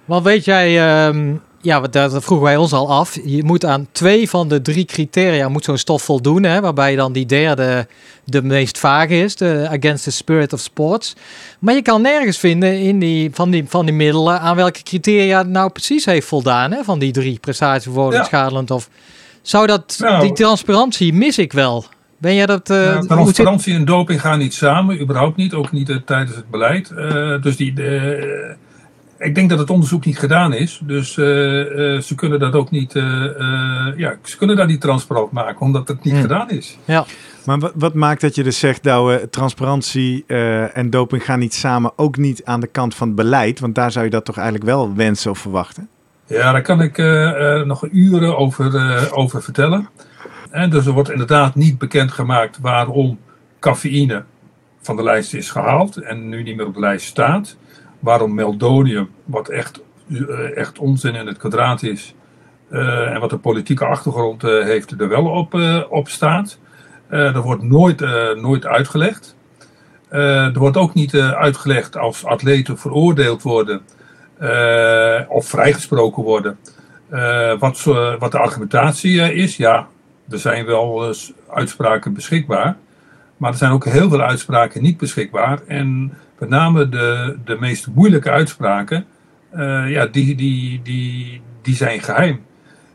Wat weet jij, um, ja, dat vroegen wij ons al af. Je moet aan twee van de drie criteria moet zo'n stof voldoen, hè, waarbij dan die derde de meest vage is, de Against the Spirit of Sports. Maar je kan nergens vinden in die, van, die, van die middelen aan welke criteria het nou precies heeft voldaan, hè, van die drie, prestatievervorderend, ja. schadelijk of... Zou dat, nou, die transparantie mis ik wel. Ben jij dat... Uh, nou, transparantie en doping gaan niet samen, überhaupt niet, ook niet uh, tijdens het beleid. Uh, dus die ik denk dat het onderzoek niet gedaan is. Dus uh, uh, ze kunnen dat ook niet. Uh, ja, ze kunnen dat niet transparant maken, omdat het niet hmm. gedaan is. Ja. Maar wat, wat, maakt dat je dus zegt, Douwe, transparantie en doping gaan niet samen, ook niet aan de kant van het beleid? Want daar zou je dat toch eigenlijk wel wensen of verwachten? Ja, daar kan ik nog uren over, over vertellen. En dus er wordt inderdaad niet bekendgemaakt waarom cafeïne van de lijst is gehaald en nu niet meer op de lijst staat waarom meldonium, wat echt echt onzin in het kwadraat is. en wat de politieke achtergrond heeft, er wel op, op staat. dat wordt nooit, nooit uitgelegd. er wordt ook niet uitgelegd als atleten veroordeeld worden of vrijgesproken worden. wat, wat de argumentatie is, ja, er zijn wel uitspraken beschikbaar. Maar er zijn ook heel veel uitspraken niet beschikbaar. En met name de, de meest moeilijke uitspraken, uh, ja, die, die, die, die zijn geheim.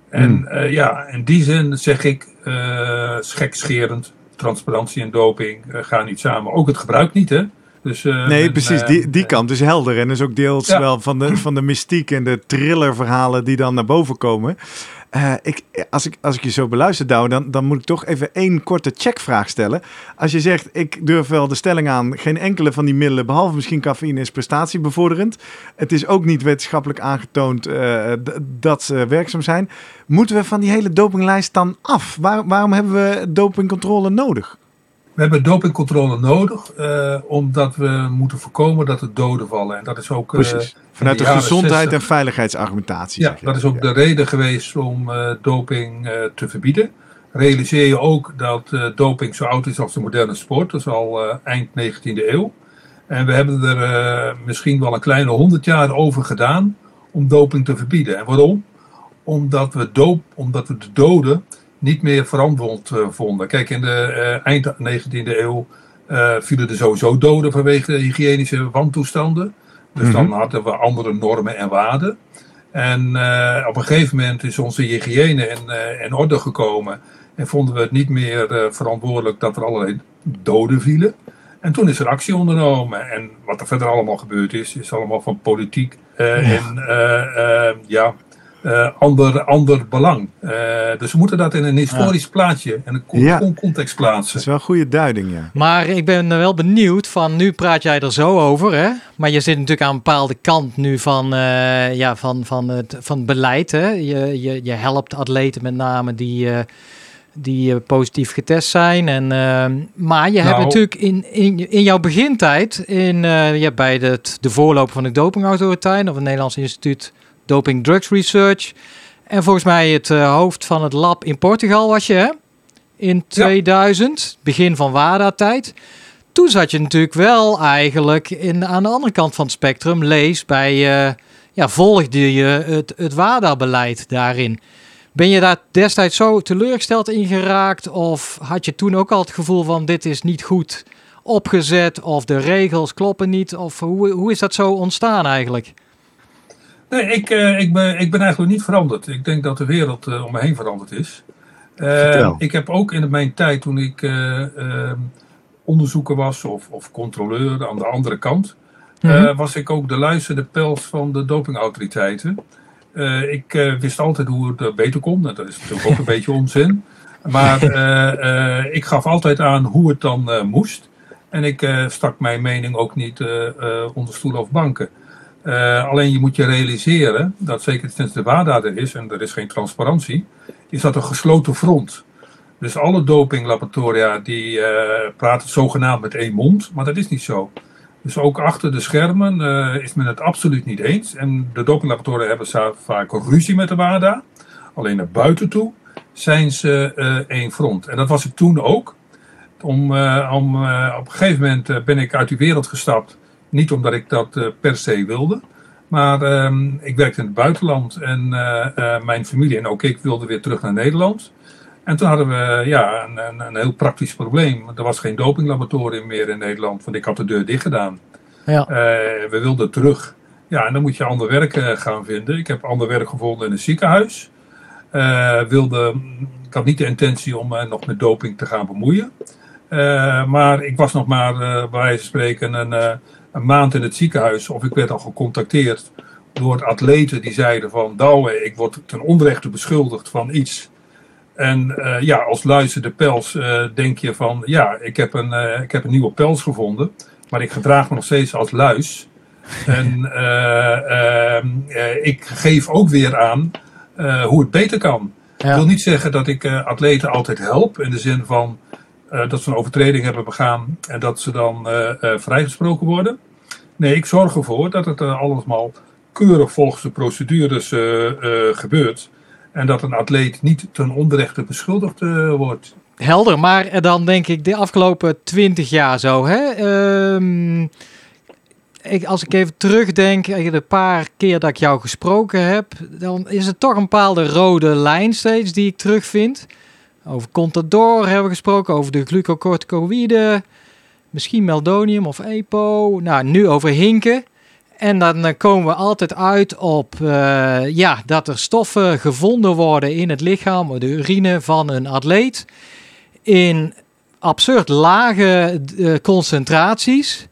En hmm. uh, ja, in die zin zeg ik, uh, schekscherend, transparantie en doping gaan niet samen. Ook het gebruik niet, hè. Dus, nee, precies. die, die kant is helder. En is ook deels wel van de, van de mystiek en de thrillerverhalen die dan naar boven komen. Uh, ik, als, ik, als ik je zo beluister, dan, dan moet ik toch even één korte checkvraag stellen. Als je zegt, ik durf wel de stelling aan, geen enkele van die middelen, behalve misschien cafeïne, is prestatiebevorderend. Het is ook niet wetenschappelijk aangetoond uh, dat ze werkzaam zijn. Moeten we van die hele dopinglijst dan af? Waar, waarom hebben we dopingcontrole nodig? We hebben dopingcontrole nodig, uh, omdat we moeten voorkomen dat er doden vallen. En dat is ook. Uh, Vanuit de, gezondheid en veiligheidsargumentatie. Ja, dat is ook de reden geweest om uh, doping te verbieden. Realiseer je ook dat doping zo oud is als de moderne sport, dat is al eind 19e eeuw. En we hebben er misschien wel een kleine honderd jaar over gedaan om doping te verbieden. En waarom? Omdat we, doop, omdat we de doden niet meer verantwoord uh, vonden. Kijk, in de uh, eind 19e eeuw uh, vielen er sowieso doden vanwege de hygiënische wantoestanden. Dus dan mhm. hadden we andere normen en waarden. En op een gegeven moment is onze hygiëne in, in orde gekomen. En vonden we het niet meer verantwoordelijk dat er allerlei doden vielen. En toen is er actie ondernomen. En wat er verder allemaal gebeurd is, is allemaal van politiek. En ja, uh, ander, ander belang. Uh, dus we moeten dat in een historisch plaatje en een ja. context plaatsen. Dat is wel een goede duiding, ja. Maar ik ben wel benieuwd van, nu praat jij er zo over, hè? Maar je zit natuurlijk aan een bepaalde kant nu van, uh, ja, van, van, het, van het beleid, hè? Je, je, je helpt atleten met name die die positief getest zijn. En, uh, maar je hebt nou. natuurlijk in, in, in jouw begintijd, in, uh, ja, bij de, de voorloper van de dopingautoriteit of het Nederlands Instituut Doping Drugs Research. En volgens mij het uh, hoofd van het lab in Portugal was je, hè? In 2000, begin van WADA-tijd. Toen zat je natuurlijk wel eigenlijk in, aan de andere kant van het spectrum. Lees bij, uh, ja, volgde je het, het WADA-beleid daarin. Ben je daar destijds zo teleurgesteld in geraakt? Of had je toen ook al het gevoel van dit is niet goed opgezet? Of de regels kloppen niet? Of hoe, hoe is dat zo ontstaan eigenlijk? Nee, ik, uh, ik, ben, ik ben eigenlijk niet veranderd. Ik denk dat de wereld uh, om me heen veranderd is. Uh, ik heb ook in mijn tijd, toen ik ehm, onderzoeker was of, of controleur aan de andere kant, mm was ik ook de luisterende pels van de dopingautoriteiten. ik wist altijd hoe het beter kon. Dat is natuurlijk ook een beetje onzin. Maar ik gaf altijd aan hoe het dan moest. En ik stak mijn mening ook niet onder stoelen of banken. Uh, alleen je moet je realiseren dat zeker sinds de WADA er is en er is geen transparantie, is dat een gesloten front. Dus alle dopinglaboratoria die uh, praten zogenaamd met één mond, maar dat is niet zo. Dus ook achter de schermen uh, is men het absoluut niet eens. En de dopinglaboratoria hebben vaak ruzie met de WADA. Alleen naar buiten toe zijn ze één front. En dat was ik toen ook. Om, om, op een gegeven moment ben ik uit die wereld gestapt niet omdat ik dat uh, per se wilde. Maar uh, ik werkte in het buitenland en uh, mijn familie en ook ik wilden weer terug naar Nederland. En toen hadden we ja, een, een, een heel praktisch probleem. Er was geen dopinglaboratorium meer in Nederland, want ik had de deur dicht gedaan. Ja. we wilden terug. Ja, en dan moet je ander werk gaan vinden. Ik heb ander werk gevonden in een ziekenhuis. wilde, ik had niet de intentie om nog met doping te gaan bemoeien. maar ik was nog maar, bij wijze van spreken, een een maand in het ziekenhuis of ik werd al gecontacteerd door atleten die zeiden van Douwe, ik word ten onrechte beschuldigd van iets. En uh, ja, als luister pels uh, denk je van ja, ik heb, een, uh, ik heb een nieuwe pels gevonden, maar ik gedraag me nog steeds als luis. En ehm, ik geef ook weer aan hoe het beter kan. Ja. Ik wil niet zeggen dat ik atleten altijd help in de zin van uh, dat ze een overtreding hebben begaan en dat ze dan uh, uh, vrijgesproken worden. Nee, ik zorg ervoor dat het allemaal keurig volgens de procedures gebeurt. En dat een atleet niet ten onrechte beschuldigd wordt. Helder, maar dan denk ik de afgelopen twintig jaar zo. Hè? Ehm, ik, als ik even terugdenk, de paar keer dat ik jou gesproken heb, dan is het toch een bepaalde rode lijn steeds die ik terugvind. Over Contador hebben we gesproken, over de glucocorticoïden, misschien meldonium of EPO. Nou, nu over hinken. En dan eh, komen we altijd uit op uh, ja, dat er stoffen gevonden worden in het lichaam, de urine van een atleet, in absurd lage uh, concentraties.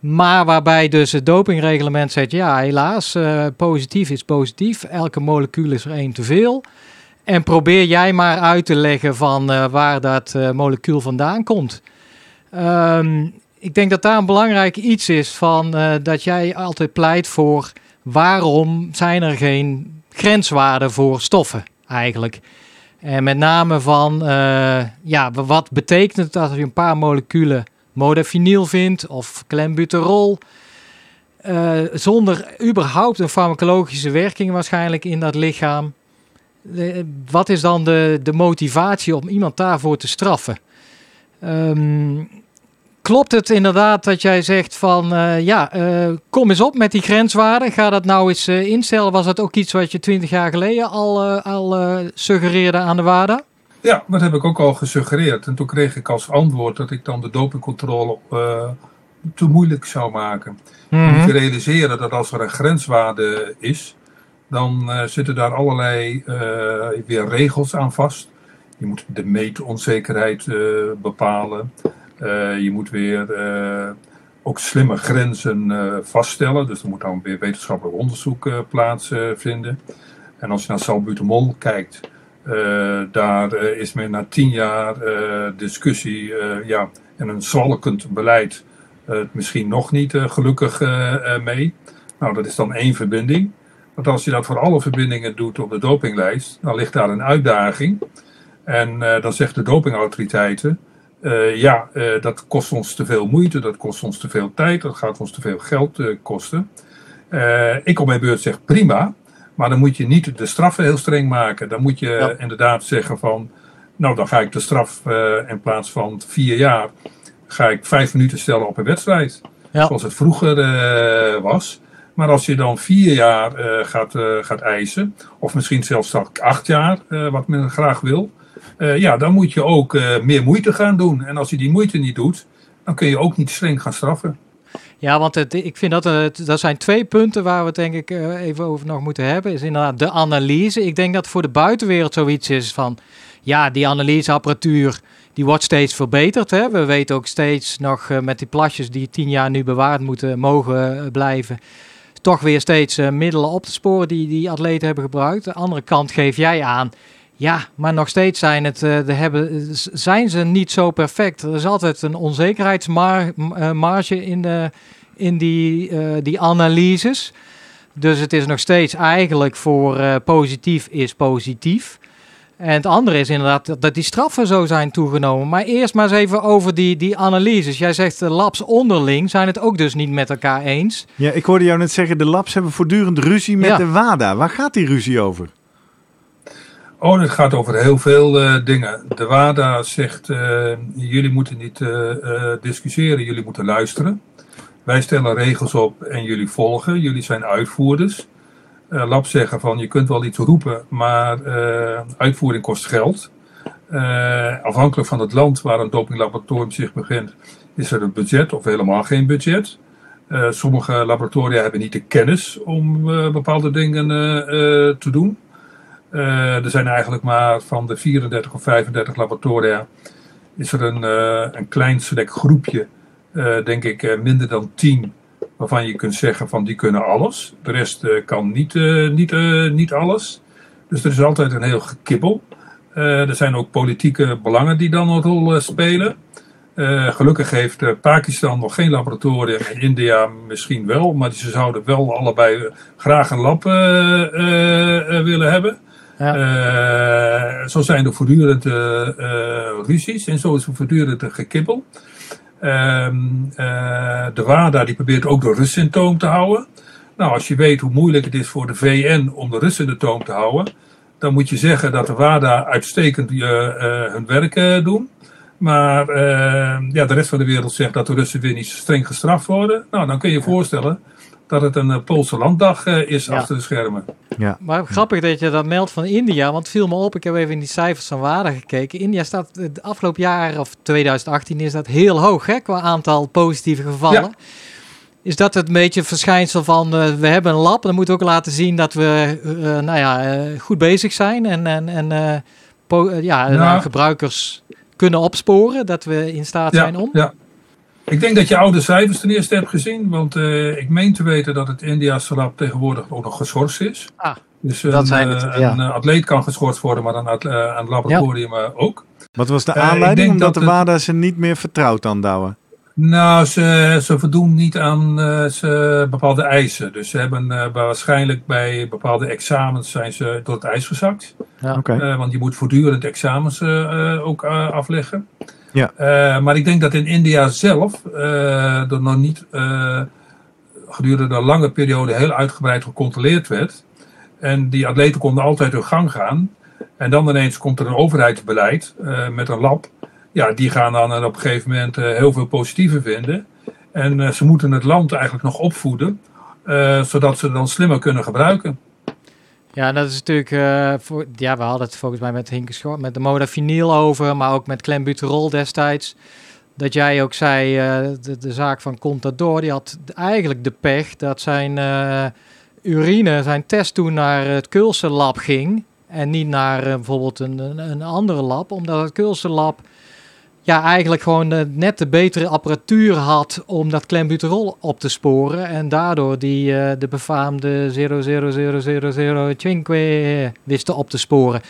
Maar waarbij dus het dopingreglement zegt, ja helaas, uh, positief is positief. Elke molecuul is er één te veel. En probeer jij maar uit te leggen van uh, waar dat uh, molecuul vandaan komt. Um, ik denk dat daar een belangrijk iets is van dat jij altijd pleit voor waarom zijn er geen grenswaarden voor stoffen eigenlijk. En met name van, ja, wat betekent het als je een paar moleculen modafinil vindt of klembuterol. Zonder überhaupt een farmacologische werking waarschijnlijk in dat lichaam. Wat is dan de, de motivatie om iemand daarvoor te straffen? Um, klopt het inderdaad dat jij zegt van uh, ja, uh, kom eens op met die grenswaarden. Ga dat nou eens instellen. Was dat ook iets wat je twintig jaar geleden al, al suggereerde aan de WADA? Ja, dat heb ik ook al gesuggereerd. En toen kreeg ik als antwoord dat ik dan de dopingcontrole te moeilijk zou maken. Mm -hmm. Realiseren dat als er een grenswaarde is, dan uh, zitten daar allerlei uh, weer regels aan vast. Je moet de meetonzekerheid bepalen. je moet weer ook slimme grenzen vaststellen. Dus er moet dan weer wetenschappelijk onderzoek plaatsvinden. en als je naar salbutamol kijkt, daar is men na tien jaar discussie ja, en een zwalkend beleid misschien nog niet gelukkig mee. Nou, dat is dan één verbinding. Want als je dat voor alle verbindingen doet op de dopinglijst, dan ligt daar een uitdaging. En dan zegt de dopingautoriteiten, ja, dat kost ons te veel moeite, dat kost ons te veel tijd, dat gaat ons te veel geld kosten. ik op mijn beurt zeg prima, maar dan moet je niet de straffen heel streng maken. Dan moet je inderdaad zeggen van, nou dan ga ik de straf in plaats van vier jaar, ga ik vijf minuten stellen op een wedstrijd. Ja. Zoals het vroeger was. Maar als je dan vier jaar uh, gaat, gaat eisen, of misschien zelfs acht jaar, wat men graag wil, ja, dan moet je ook meer moeite gaan doen. En als je die moeite niet doet, dan kun je ook niet streng gaan straffen. Ja, want het, ik vind dat het, dat zijn twee punten waar we het denk ik eh, even over nog moeten hebben. Is inderdaad de analyse. Ik denk dat voor de buitenwereld zoiets is van, ja, die analyseapparatuur die wordt steeds verbeterd. Hè? We weten ook steeds nog met die plasjes die tien jaar nu bewaard moeten mogen blijven. Toch weer steeds middelen op te sporen die die atleten hebben gebruikt. De andere kant geef jij aan. Ja, maar nog steeds zijn, het, de hebben, zijn ze niet zo perfect. Er is altijd een onzekerheidsmarge in, de, in die, die analyses. Dus het is nog steeds eigenlijk voor positief is positief. En het andere is inderdaad dat die straffen zo zijn toegenomen. Maar eerst maar eens even over die, die analyses. Jij zegt de labs onderling zijn het ook dus niet met elkaar eens. Ja, ik hoorde jou net zeggen, de labs hebben voortdurend ruzie met ja. de WADA. Waar gaat die ruzie over? Oh, het gaat over heel veel uh, dingen. De WADA zegt, uh, jullie moeten niet uh, discussiëren, jullie moeten luisteren. Wij stellen regels op en jullie volgen. Jullie zijn uitvoerders. Uh, lab zeggen van je kunt wel iets roepen, maar uh, uitvoering kost geld. Uh, afhankelijk van het land waar een dopinglaboratorium zich begint, is er een budget of helemaal geen budget. sommige laboratoria hebben niet de kennis om bepaalde dingen te doen. er zijn eigenlijk maar van de 34 of 35 laboratoria is er een, een klein select groepje denk ik, minder dan tien waarvan je kunt zeggen van die kunnen alles. De rest uh, kan niet, niet, niet alles. Dus er is altijd een heel gekibbel. er zijn ook politieke belangen die dan een rol spelen. gelukkig heeft Pakistan nog geen laboratorium en India misschien wel, maar ze zouden wel allebei graag een lab willen hebben. Ja. zo zijn er voortdurend ruzies en zo is er voortdurend een gekibbel. Um, uh, de WADA die probeert ook de rustsymptoom te houden. Nou, als je weet hoe moeilijk het is voor de VN om de Russen in de toom te houden, dan moet je zeggen dat de WADA uitstekend uh, hun werk doen. Maar ja, de rest van de wereld zegt dat de Russen weer niet streng gestraft worden. Nou, dan kun je je voorstellen dat het een Poolse landdag is achter de schermen. Ja. Maar grappig dat je dat meldt van India, want viel me op, ik heb even in die cijfers van WADA gekeken. India staat het afgelopen jaar, of 2018, is dat heel hoog hè, qua aantal positieve gevallen. Ja. Is dat het een beetje het verschijnsel van uh, we hebben een lab, dan moeten we ook laten zien dat we uh, nou ja, uh, goed bezig zijn en, en, en ja, nou, gebruikers kunnen opsporen, dat we in staat ja, zijn om? Ja. Ik denk dat je oude cijfers ten eerste hebt gezien, want ik meen te weten dat het India's lab tegenwoordig ook nog geschorst is. Ah, dus een, zijn het, ja. een atleet kan geschorst worden, maar een, een laboratorium ook. Wat was de aanleiding? Omdat de WADA ze niet meer vertrouwt aan Douwen? Nou, ze, ze voldoen niet aan uh, ze, bepaalde eisen. Dus ze hebben uh, waarschijnlijk bij bepaalde examens zijn ze door het ijs gezakt. Ja. Okay. Uh, want je moet voortdurend examens ook afleggen. Ja. maar ik denk dat in India zelf er nog niet gedurende een lange periode heel uitgebreid gecontroleerd werd. En die atleten konden altijd hun gang gaan. En dan ineens komt er een overheidsbeleid met een lab ja, die gaan dan op een gegeven moment uh, heel veel positieve vinden. En uh, ze moeten het land eigenlijk nog opvoeden, uh, zodat ze het dan slimmer kunnen gebruiken. Ja, dat is natuurlijk, voor, ja, we hadden het volgens mij met Hinke met de modafinil over, maar ook met clenbuterol destijds. Dat jij ook zei, de, de, zaak van Contador, die had eigenlijk de pech dat zijn urine, zijn test toen naar het Kulse lab ging. En niet naar bijvoorbeeld een, een, andere lab, omdat het Kulse lab ja, eigenlijk gewoon uh, net de betere apparatuur had om dat klembuterol op te sporen. En daardoor die, uh, de befaamde 00005 wisten op te sporen.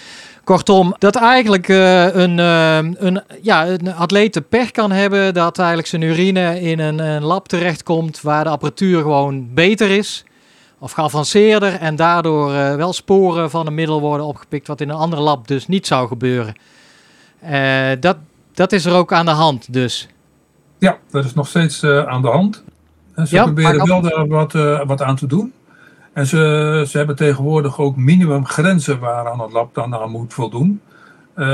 Kortom, dat eigenlijk uh, een, een, ja, een atleet pech kan hebben dat eigenlijk zijn urine in een, een lab terechtkomt waar de apparatuur gewoon beter is of geavanceerder en daardoor wel sporen van een middel worden opgepikt wat in een andere lab dus niet zou gebeuren. dat, dat is er ook aan de hand dus. Ja, dat is nog steeds uh, aan de hand. En ze ja, proberen wel daar wat, uh, wat aan te doen. En ze, ze hebben tegenwoordig ook minimumgrenzen waaraan het lab dan aan moet voldoen. Uh,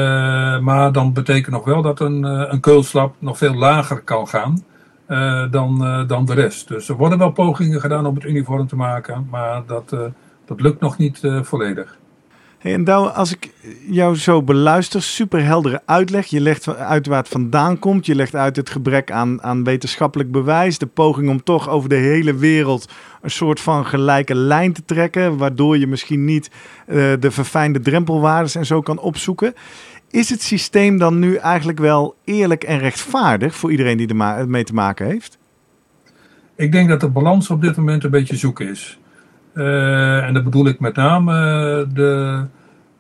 maar dan betekent nog wel dat een, een keulslab nog veel lager kan gaan dan, dan de rest. Dus er worden wel pogingen gedaan om het uniform te maken, maar dat, dat lukt nog niet volledig. En als ik jou zo beluister, super heldere uitleg. Je legt uit waar het vandaan komt. Je legt uit het gebrek aan, aan wetenschappelijk bewijs. De poging om toch over de hele wereld een soort van gelijke lijn te trekken. Waardoor je misschien niet uh, de verfijnde drempelwaardes en zo kan opzoeken. Is het systeem dan nu eigenlijk wel eerlijk en rechtvaardig voor iedereen die er mee te maken heeft? Ik denk dat de balans op dit moment een beetje zoek is. Uh, en dat bedoel ik met name uh, de,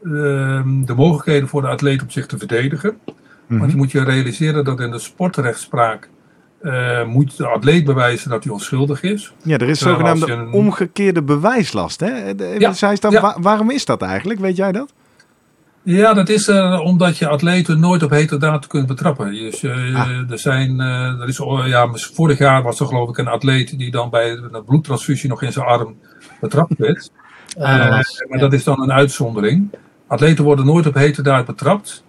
uh, de mogelijkheden voor de atleet om zich te verdedigen. Mm -hmm. Want je moet je realiseren dat in de sportrechtspraak eh, moet de atleet bewijzen dat hij onschuldig is. Ja, er is zogenaamde een... omgekeerde bewijslast. Hè? Ja, dan, ja. waarom is dat eigenlijk? Weet jij dat? Ja, dat is uh, omdat je atleten nooit op heterdaad kunt betrappen. Dus, uh, ah. er zijn, er is, ja, vorig jaar was er geloof ik een atleet die dan bij een bloedtransfusie nog in zijn arm betrapt werd. Uh, maar dat is dan een uitzondering. Atleten worden nooit op heterdaad betrapt.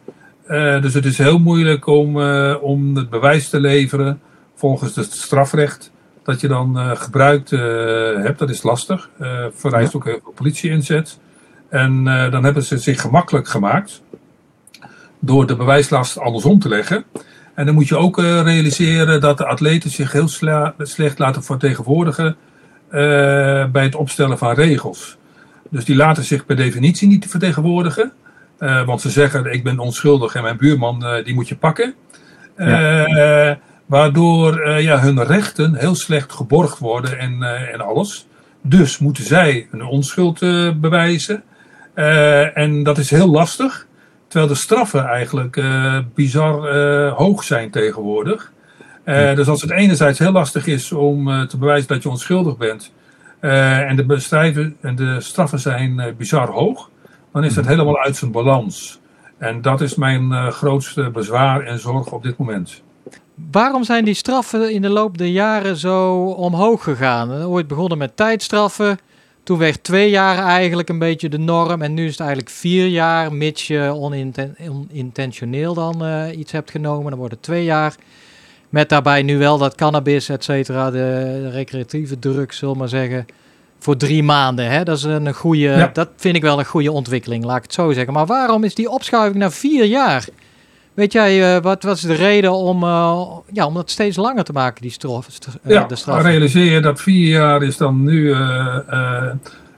Uh, dus het is heel moeilijk om, uh, om het bewijs te leveren volgens het strafrecht dat je dan gebruikt hebt. Dat is lastig. vereist ja. ook heel veel politie-inzet. En dan hebben ze zich gemakkelijk gemaakt door de bewijslast andersom te leggen. En dan moet je ook realiseren dat de atleten zich heel slecht laten vertegenwoordigen bij het opstellen van regels. Dus die laten zich per definitie niet vertegenwoordigen. Uh, want ze zeggen, ik ben onschuldig en mijn buurman uh, die moet je pakken. Ja. waardoor ja, hun rechten heel slecht geborgd worden en, en alles. Dus moeten zij hun onschuld bewijzen. en dat is heel lastig. Terwijl de straffen eigenlijk bizar hoog zijn tegenwoordig. Uh, dus als het enerzijds heel lastig is om uh, te bewijzen dat je onschuldig bent. Uh, en, de en de straffen zijn bizar hoog. Dan is het mhm. helemaal uit zijn balans. En dat is mijn grootste bezwaar en zorg op dit moment. Waarom zijn die straffen in de loop der jaren zo omhoog gegaan? Ooit begonnen met tijdstraffen. Toen werd twee jaar eigenlijk een beetje de norm. En nu is het eigenlijk vier jaar, mits je onintentioneel dan iets hebt genomen. Dan wordt het twee jaar. Met daarbij nu wel dat cannabis, et cetera, de, recreatieve drugs, zullen maar zeggen. Voor drie maanden. Hè? Dat, is een goede, dat vind ik wel een goede ontwikkeling, laat ik het zo zeggen. Maar waarom is die opschuiving naar vier jaar? Weet jij, uh, wat was de reden om, uh, ja, om dat steeds langer te maken, die straf, uh, ja, de straf? realiseer je dat vier jaar is dan nu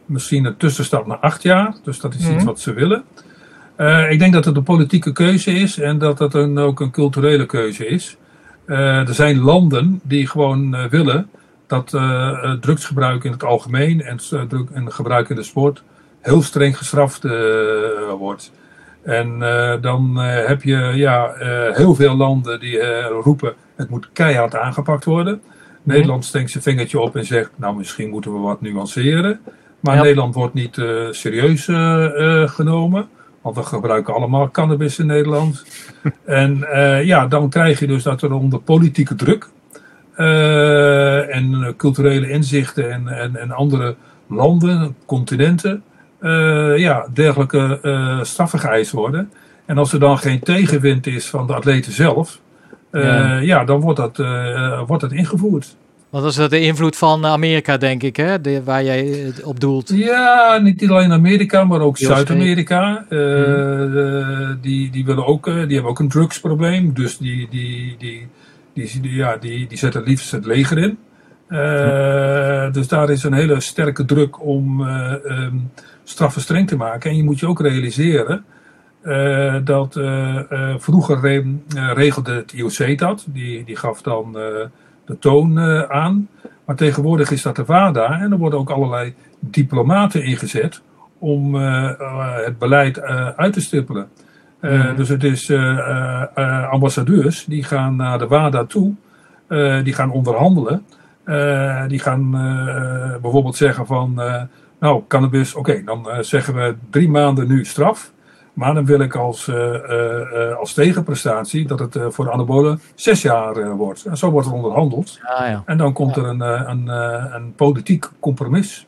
misschien een tussenstap naar acht jaar. Dus dat is iets mhm. wat ze willen. ik denk dat het een politieke keuze is en dat het een, ook een culturele keuze is. Er zijn landen die gewoon willen dat drugsgebruik in het algemeen en, en gebruik in de sport heel streng gestraft wordt. En dan heb je ja, heel veel landen die roepen: het moet keihard aangepakt worden. Mhm. Nederland steekt zijn vingertje op en zegt: Nou, misschien moeten we wat nuanceren. Maar Nederland wordt niet serieus genomen. Want we gebruiken allemaal cannabis in Nederland. en ja, dan krijg je dus dat er onder politieke druk en culturele inzichten en, en, en andere landen, continenten uh, ja, dergelijke uh, straffen geëist worden. En als er dan geen tegenwind is van de atleten zelf, ja. ja. dan wordt dat, wordt dat ingevoerd. Want dat is de invloed van Amerika, denk ik, hè? De, waar jij op doelt. Ja, niet alleen Amerika, maar ook Zuid-Amerika. Hmm. die, die, willen ook, die hebben ook een drugsprobleem. Dus die, die, die, die, die, ja, die, die zetten liefst het leger in. Uh, dus daar is een hele sterke druk om uh, um, straffen streng te maken. En je moet je ook realiseren dat vroeger re regelde het IOC dat. Die, die gaf dan de toon aan. Maar tegenwoordig is dat de WADA. En er worden ook allerlei diplomaten ingezet om het beleid uit te stippelen. Mm. Dus het is ambassadeurs die gaan naar de WADA toe. die gaan onderhandelen. Die gaan bijvoorbeeld zeggen van, nou, cannabis, oké, dan zeggen we drie maanden nu straf. Maar dan wil ik als, als tegenprestatie dat het voor de anabolen zes jaar wordt. En zo wordt er onderhandeld. Ja. En dan komt er een, een, een politiek compromis.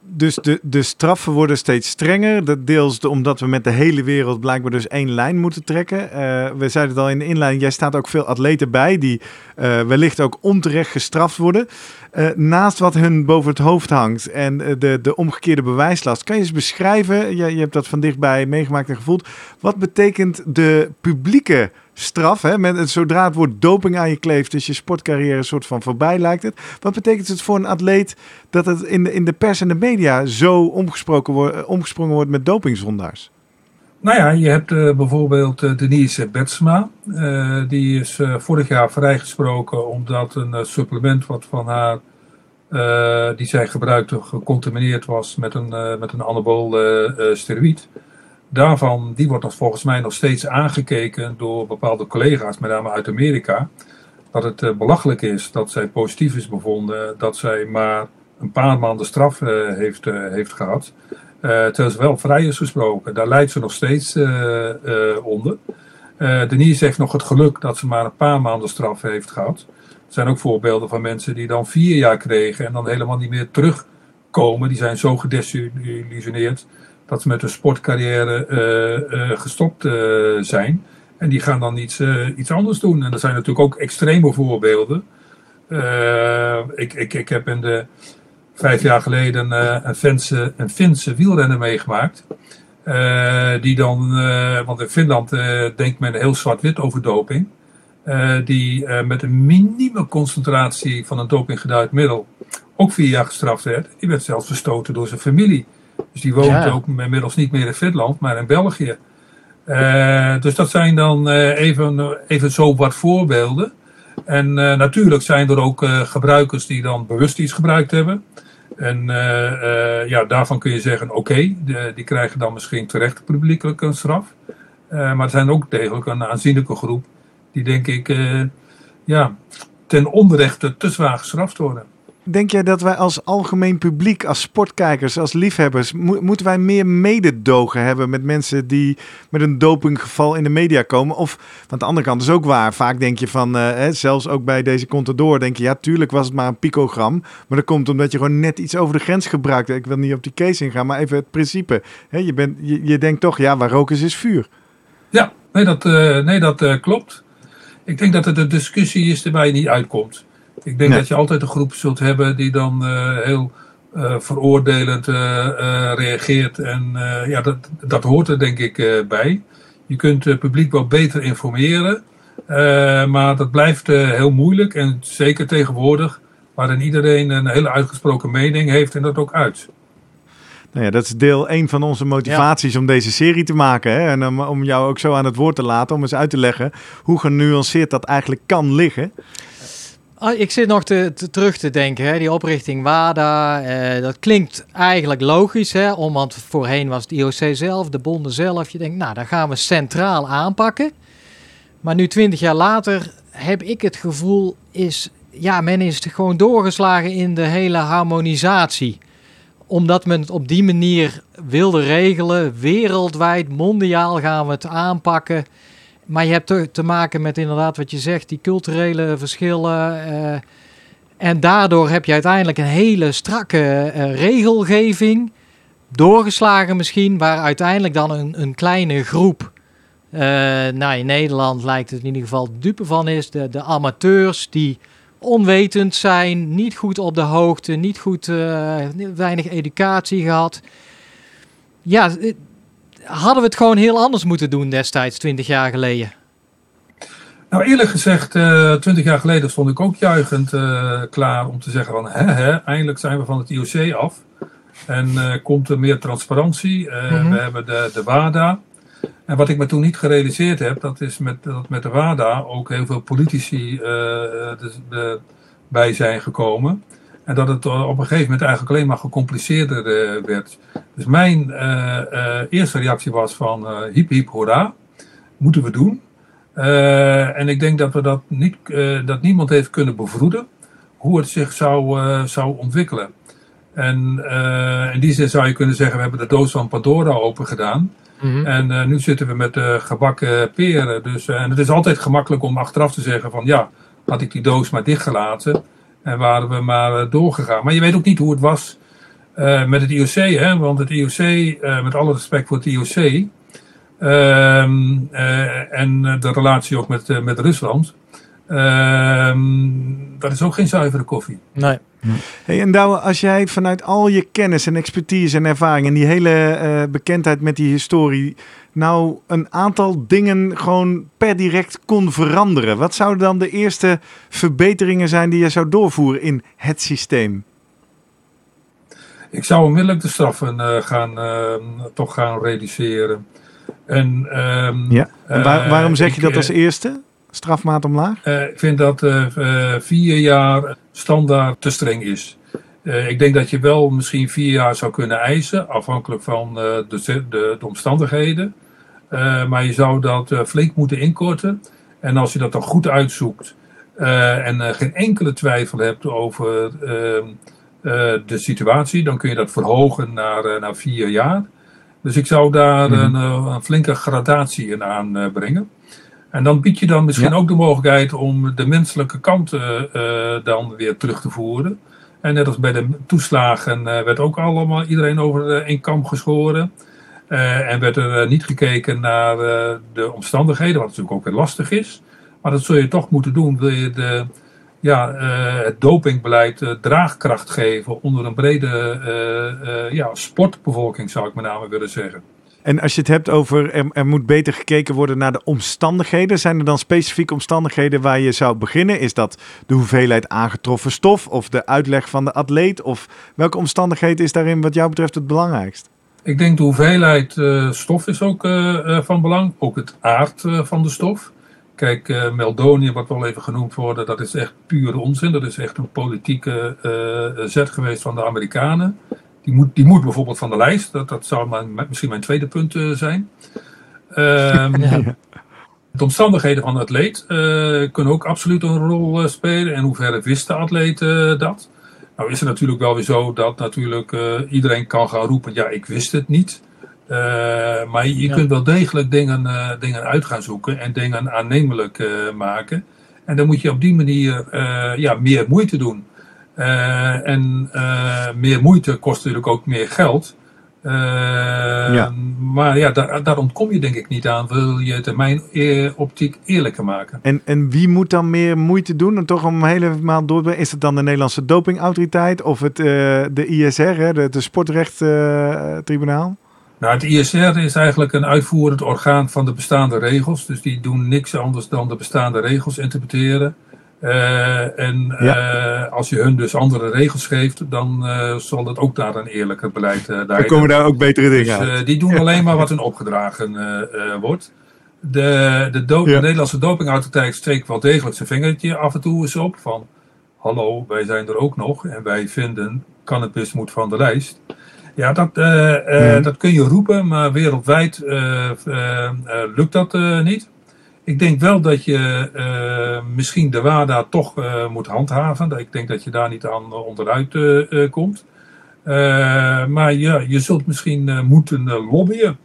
Dus de, de straffen worden steeds strenger. Dat deels omdat we met de hele wereld blijkbaar dus één lijn moeten trekken. Uh, we zeiden het al in de inleiding, jij staat ook veel atleten bij die uh, wellicht ook onterecht gestraft worden. Uh, naast wat hun boven het hoofd hangt en de, de omgekeerde bewijslast. Kan je eens beschrijven, je, je hebt dat van dichtbij meegemaakt en gevoeld. Wat betekent de publieke straf. Hè? Met, zodra het woord doping aan je kleeft, is je sportcarrière een soort van voorbij, lijkt het. Wat betekent het voor een atleet dat het in de, in de pers en de media zo omgesproken wordt, omgesprongen wordt met dopingzondaars? Nou ja, je hebt uh, bijvoorbeeld uh, Denise Betsma. Die is vorig jaar vrijgesproken omdat een supplement wat van haar, die zij gebruikte, gecontamineerd was met een, met een anabool daarvan, die wordt nog volgens mij nog steeds aangekeken door bepaalde collega's, met name uit Amerika. Dat het uh, belachelijk is dat zij positief is bevonden, dat zij maar een paar maanden straf uh, heeft, uh, heeft gehad. terwijl ze wel vrij is gesproken. Daar leidt ze nog steeds onder. Denise heeft nog het geluk dat ze maar een paar maanden straf heeft gehad. Er zijn ook voorbeelden van mensen die dan vier jaar kregen en dan helemaal niet meer terugkomen. Die zijn zo gedesillusioneerd dat ze met hun sportcarrière uh, uh, gestopt uh, zijn. En die gaan dan iets, iets anders doen. En er zijn natuurlijk ook extreme voorbeelden. ik, ik, ik heb in de vijf jaar geleden een, Finse, een Finse wielrenner meegemaakt. die dan, want in Finland denkt men heel zwart-wit over doping. die met een minieme concentratie van een dopinggeduid middel ook vier jaar gestraft werd. Die werd zelfs verstoten door zijn familie. Dus die woont ook inmiddels niet meer in Finland, maar in België. Uh, dus dat zijn dan uh, even, even zo wat voorbeelden. En uh, natuurlijk zijn er ook gebruikers die dan bewust iets gebruikt hebben. En ja, daarvan kun je zeggen, oké, okay, die krijgen dan misschien terecht publiekelijk een straf. maar er zijn ook degelijk een aanzienlijke groep die denk ik ja, ten onrechte te zwaar gestraft worden. Denk jij dat wij als algemeen publiek, als sportkijkers, als liefhebbers, moeten wij meer mededogen hebben met mensen die met een dopinggeval in de media komen? Of, van de andere kant is ook waar, vaak denk je van, uh, hè, zelfs ook bij deze Contador, denk je, ja, tuurlijk was het maar een picogram, maar dat komt omdat je gewoon net iets over de grens gebruikt. Ik wil niet op die case ingaan, maar even het principe. Hè, je, bent, je, denkt toch, ja, waar roken is, is vuur. Ja, nee, dat, uh, nee, dat uh, klopt. Ik denk dat het een discussie is je niet uitkomt. Ik denk dat je altijd een groep zult hebben die dan uh, heel uh, veroordelend uh, reageert. En ja, dat, dat hoort er denk ik bij. Je kunt het publiek wel beter informeren. maar dat blijft heel moeilijk. En zeker tegenwoordig, waarin iedereen een hele uitgesproken mening heeft en dat ook uit. Nou ja, dat is deel 1 van onze motivaties om deze serie te maken. Hè? En om, om jou ook zo aan het woord te laten, om eens uit te leggen hoe genuanceerd dat eigenlijk kan liggen. Ah, ik zit nog te, te, terug te denken, hè, die oprichting WADA, eh, dat klinkt eigenlijk logisch, hè, om, want voorheen was het IOC zelf, de bonden zelf. Je denkt, nou, dan gaan we centraal aanpakken. Maar nu, twintig jaar later, heb ik het gevoel, is, ja, men is gewoon doorgeslagen in de hele harmonisatie. Omdat men het op die manier wilde regelen, wereldwijd, mondiaal gaan we het aanpakken. Maar je hebt te, maken met inderdaad wat je zegt, die culturele verschillen. Uh, en daardoor heb je uiteindelijk een hele strakke uh, regelgeving. Doorgeslagen misschien, waar uiteindelijk dan een, een kleine groep. Uh, nou, in Nederland lijkt het in ieder geval de dupe van is. De, de amateurs die onwetend zijn, niet goed op de hoogte, niet goed, weinig educatie gehad. Ja, hadden we het gewoon heel anders moeten doen destijds, 20 jaar geleden? Nou, eerlijk gezegd, uh, eh, 20 jaar geleden stond ik ook juichend uh, klaar om te zeggen van, hè, hè, eindelijk zijn we van het IOC af. En uh, komt er meer transparantie. Mm -hmm. We hebben de, de WADA. En wat ik me toen niet gerealiseerd heb, dat is met, dat met de WADA ook heel veel politici de, de, bij zijn gekomen. En dat het op een gegeven moment eigenlijk alleen maar gecompliceerder uh, werd. Dus mijn uh, uh, eerste reactie was van hiep hiep hoera, moeten we doen. en ik denk dat we dat niet, dat niemand heeft kunnen bevroeden hoe het zich zou, zou ontwikkelen. En in die zin zou je kunnen zeggen, we hebben de doos van Pandora open gedaan. Mm -hmm. En nu zitten we met gebakken peren. Dus, en het is altijd gemakkelijk om achteraf te zeggen van ja, had ik die doos maar dichtgelaten. En waren we maar eh, doorgegaan. Maar je weet ook niet hoe het was uh, met het IOC. Hè? Want het IOC, eh, met alle respect voor het IOC. Uh, en de relatie ook met, met Rusland. Ehm, dat is ook geen zuivere koffie. Nee. Hey, en Douwe, als jij vanuit al je kennis en expertise en ervaring en die hele uh, bekendheid met die historie nou een aantal dingen gewoon per direct kon veranderen, wat zouden dan de eerste verbeteringen zijn die je zou doorvoeren in het systeem? Ik zou onmiddellijk de straffen uh, gaan, uh, toch gaan reduceren. En, um, ja. en waar, waarom zeg je dat als eerste? Strafmaat omlaag? Uh, ik vind dat uh, vier jaar standaard te streng is. Ik denk dat je wel misschien vier jaar zou kunnen eisen, afhankelijk van de, de, de, omstandigheden. maar je zou dat flink moeten inkorten. En als je dat dan goed uitzoekt en geen enkele twijfel hebt over de situatie, dan kun je dat verhogen naar, naar vier jaar. Dus ik zou daar mm -hmm. een, een, flinke gradatie in aanbrengen. En dan bied je dan misschien ook de mogelijkheid om de menselijke kant uh, dan weer terug te voeren. En net als bij de toeslagen uh, werd ook allemaal iedereen over één kam geschoren. en werd er niet gekeken naar de omstandigheden, wat natuurlijk ook weer lastig is. Maar dat zul je toch moeten doen. Wil je de, ja, het dopingbeleid draagkracht geven onder een brede ja, sportbevolking, zou ik met name willen zeggen. En als je het hebt over er, moet beter gekeken worden naar de omstandigheden, zijn er dan specifieke omstandigheden waar je zou beginnen? Is dat de hoeveelheid aangetroffen stof of de uitleg van de atleet? Of welke omstandigheid is daarin wat jou betreft het belangrijkst? Ik denk de hoeveelheid uh, stof is ook uh, uh, van belang, ook het aard van de stof. Kijk, uh, Meldonië, wat wel even genoemd wordt, dat is echt pure onzin. Dat is echt een politieke zet geweest van de Amerikanen. Die moet, die moet bijvoorbeeld van de lijst. Dat, dat zou mijn, misschien mijn tweede punt uh, zijn. Um, ja. De omstandigheden van de atleet uh, kunnen ook absoluut een rol uh, spelen. En hoe hoeverre wist de atleet dat? Nou is het natuurlijk wel weer zo dat natuurlijk iedereen kan gaan roepen, ja ik wist het niet. maar je, kunt wel degelijk dingen, dingen uit gaan zoeken en dingen aannemelijk maken. En dan moet je op die manier ja, meer moeite doen. En meer moeite kost natuurlijk ook meer geld. Uh, Maar ja, daar, daar ontkom je denk ik niet aan. Wil je het mijn optiek eerlijker maken. En, en wie moet dan meer moeite doen? En toch om helemaal door te Is het dan de Nederlandse dopingautoriteit of het, de ISR, hè, de, de sportrechttribunaal? nou, het ISR is eigenlijk een uitvoerend orgaan van de bestaande regels. Dus die doen niks anders dan de bestaande regels interpreteren. Uh, en uh, als je hun dus andere regels geeft, dan uh, zal het ook daar een eerlijker beleid uh, Dan komen daar ook betere dingen dus, die doen alleen maar wat hun opgedragen wordt. De, de, do- de Nederlandse dopingautoriteit steekt wel degelijk zijn vingertje af en toe eens op van... Hallo, wij zijn er ook nog en wij vinden cannabis moet van de lijst. Ja, dat, mm. dat kun je roepen, maar wereldwijd lukt dat niet. Ik denk wel dat je uh, misschien de WADA toch uh, moet handhaven. Ik denk dat je daar niet aan onderuit uh, komt. maar ja, je zult misschien moeten lobbyen.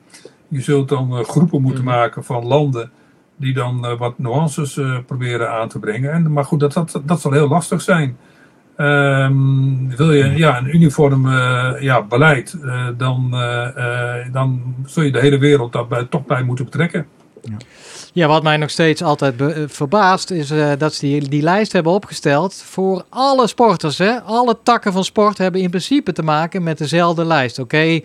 Je zult dan groepen moeten mhm. maken van landen die dan wat nuances proberen aan te brengen. En, maar goed, dat, dat, dat zal heel lastig zijn. Um, wil je ja, een uniform ja, beleid, dan, dan zul je de hele wereld daarbij toch bij moeten betrekken. Ja. Ja, wat mij nog steeds altijd eh, verbaast is uh, dat ze die, die lijst hebben opgesteld voor alle sporters. Hè? Alle takken van sport hebben in principe te maken met dezelfde lijst. Oké,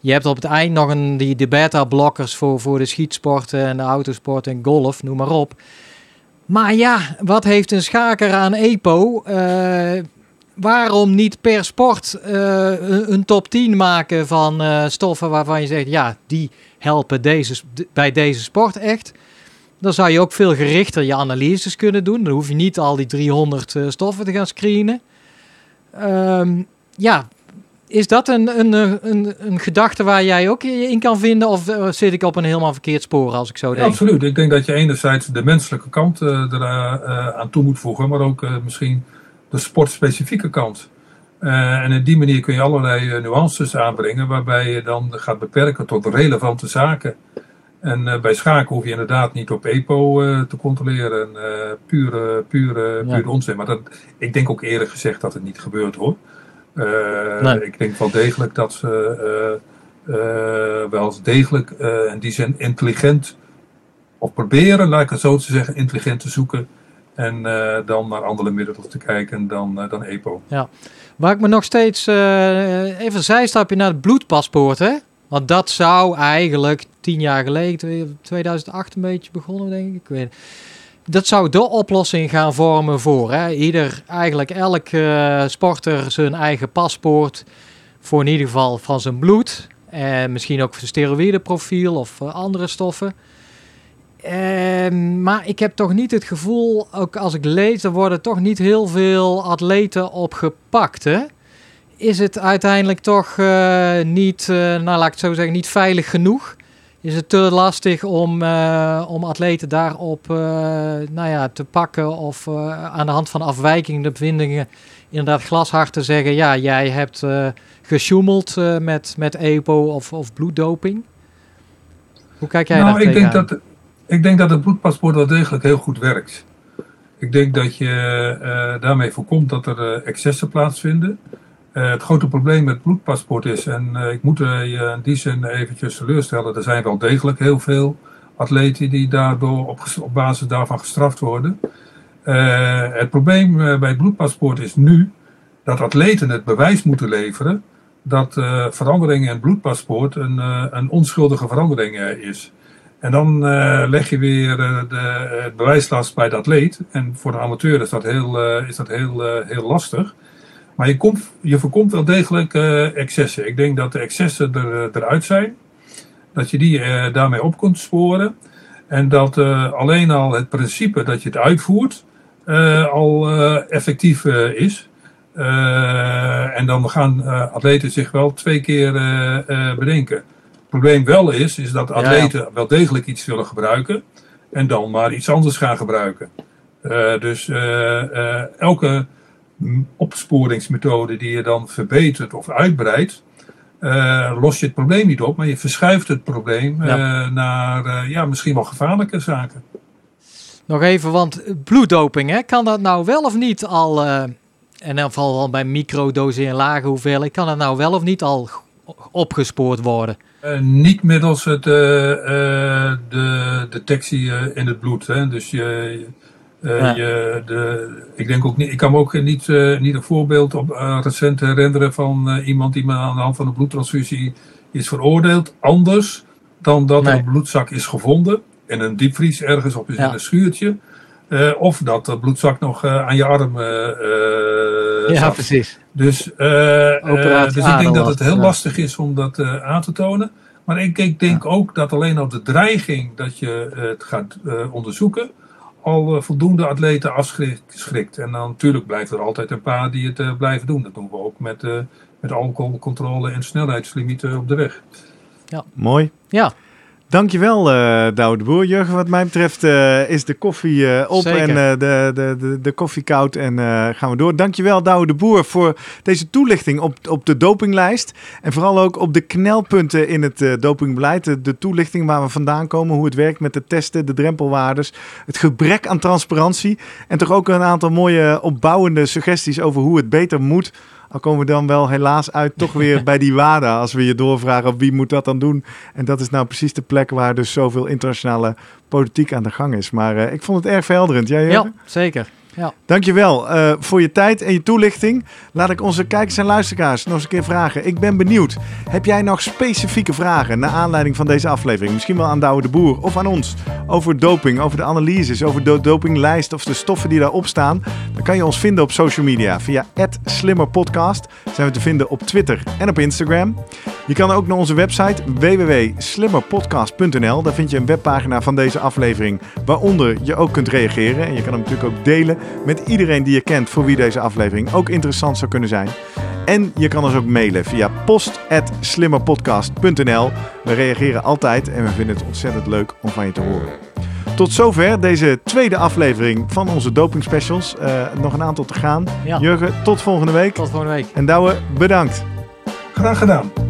je hebt op het eind nog een, die, beta-blokkers voor, voor de schietsporten en de autosport en golf, noem maar op. Maar ja, wat heeft een schaker aan EPO? Uh, waarom niet per sport een top 10 maken van stoffen waarvan je zegt, ja, die helpen deze, bij deze sport echt? Dan zou je ook veel gerichter je analyses kunnen doen. Dan hoef je niet al die 300 uh, eh, stoffen te gaan screenen. Um, ja, is dat een, een, een, een gedachte waar jij ook in kan vinden? Of uh, zit ik op een helemaal verkeerd spoor als ik zo denk? absoluut. Ik denk dat je enerzijds de menselijke kant uh, er aan toe moet voegen. Maar ook misschien de sportspecifieke kant. en op die manier kun je allerlei nuances aanbrengen. Waarbij je dan gaat beperken tot relevante zaken. En uh, bij schaken hoef je inderdaad niet op EPO uh, te controleren. Uh, pure, pure, pure onzin. Maar dat, ik denk ook eerlijk gezegd dat het niet gebeurt hoor. Nee. Ik denk wel degelijk dat ze wel degelijk in die zin intelligent, of proberen, laat ik het zo te zeggen, intelligent te zoeken. En dan naar andere middelen te kijken dan, dan EPO. Ja. Waar ik me nog steeds even een zijstapje naar het bloedpaspoort hè? Want dat zou eigenlijk tien jaar geleden, 2008 een beetje begonnen, denk ik. ik weet dat zou de oplossing gaan vormen voor. Hè? Ieder, eigenlijk elk uh, sporter zijn eigen paspoort. Voor in ieder geval van zijn bloed. En misschien ook zijn steroïdeprofiel of uh, andere stoffen. Ehm, maar ik heb toch niet het gevoel, ook als ik lees, er worden toch niet heel veel atleten opgepakt. Hè? is het uiteindelijk toch uh, niet, nou laat ik het zo zeggen, niet veilig genoeg? Is het te lastig om, uh, om atleten daarop nou ja, te pakken of aan de hand van afwijkende bevindingen inderdaad glashard te zeggen, ja, jij hebt gesjoemeld met, met EPO of, of bloeddoping? Hoe kijk jij nou, daar ik denk, dat, ik denk dat het bloedpaspoort wel degelijk heel goed werkt. Ik denk dat je daarmee voorkomt dat er excessen plaatsvinden. Uh, het grote probleem met bloedpaspoort is, en uh, ik moet je in die zin eventjes teleurstellen, er zijn wel degelijk heel veel atleten die daardoor op, basis daarvan gestraft worden. Het probleem bij bloedpaspoort is nu dat atleten het bewijs moeten leveren dat verandering in bloedpaspoort een, een onschuldige verandering is. En dan leg je weer de, het bewijslast bij de atleet. En voor de amateur is dat heel, is dat heel, heel lastig. Maar je, komt, je voorkomt wel degelijk uh, excessen. Ik denk dat de excessen er, eh, eruit zijn. Dat je die uh, daarmee op kunt sporen. En dat uh, alleen al het principe dat je het uitvoert al effectief is. en dan gaan atleten zich wel twee keer bedenken. Het probleem wel is, is dat atleten wel degelijk iets willen gebruiken. En dan maar iets anders gaan gebruiken. dus elke opsporingsmethode die je dan verbetert of uitbreidt, uh, los je het probleem niet op, maar je verschuift het probleem naar ja, misschien wel gevaarlijke zaken. Nog even, want bloeddoping, hè, kan dat nou wel of niet al, in ieder geval bij microdosen en lage hoeveelheid, kan dat nou wel of niet al opgespoord worden? Niet middels het, de detectie in het bloed. Hè. Dus je, je, de, ik denk ook niet, ik kan me ook niet, niet een voorbeeld op recent herinneren van iemand die me aan de hand van een bloedtransfusie is veroordeeld. Anders dan dat er een bloedzak is gevonden in een diepvries ergens op in een schuurtje. Uh, of dat de bloedzak nog uh, aan je arm uh, Ja, precies. Dus, dus ik denk dat het heel lastig is om dat aan te tonen. Maar ik, ik denk ook dat alleen al de dreiging dat je het gaat onderzoeken... al voldoende atleten afschrikt. En dan natuurlijk blijft er altijd een paar die het blijven doen. Dat doen we ook met, met alcoholcontrole en snelheidslimieten op de weg. Ja. Mooi. Ja. Dankjewel, uh, Douwe de Boer. Jurgen, wat mij betreft uh, is de koffie uh, op Zeker. en de, de, de, de koffie koud en gaan we door. Dankjewel, Douwe de Boer, voor deze toelichting op, op de dopinglijst. En vooral ook op de knelpunten in het dopingbeleid. De, de, toelichting waar we vandaan komen, hoe het werkt met de testen, de drempelwaardes. Het gebrek aan transparantie. En toch ook een aantal mooie opbouwende suggesties over hoe het beter moet al komen we dan wel helaas uit toch weer bij die WADA. Als we je doorvragen wie moet dat dan doen. En dat is nou precies de plek waar dus zoveel internationale politiek aan de gang is. Maar uh, ik vond het erg verhelderend. Jij, ja, zeker. Ja. Dankjewel uh, voor je tijd en je toelichting. Laat ik onze kijkers en luisteraars nog eens een keer vragen. Ik ben benieuwd. Heb jij nog specifieke vragen naar aanleiding van deze aflevering? Misschien wel aan Douwe de Boer of aan ons. Over doping, over de analyses, over de dopinglijst of de stoffen die daarop staan. Dan kan je ons vinden op social media. Via @slimmerpodcast zijn we te vinden op Twitter en op Instagram. Je kan ook naar onze website www.slimmerpodcast.nl. Daar vind je een webpagina van deze aflevering waaronder je ook kunt reageren. En je kan hem natuurlijk ook delen met iedereen die je kent voor wie deze aflevering ook interessant zou kunnen zijn. En je kan ons ook mailen via post.slimmerpodcast.nl. We reageren altijd en we vinden het ontzettend leuk om van je te horen. Tot zover deze tweede aflevering van onze doping specials. Uh, nog een aantal te gaan. Jurgen, tot volgende week. Tot volgende week. En Douwe, bedankt. Graag gedaan.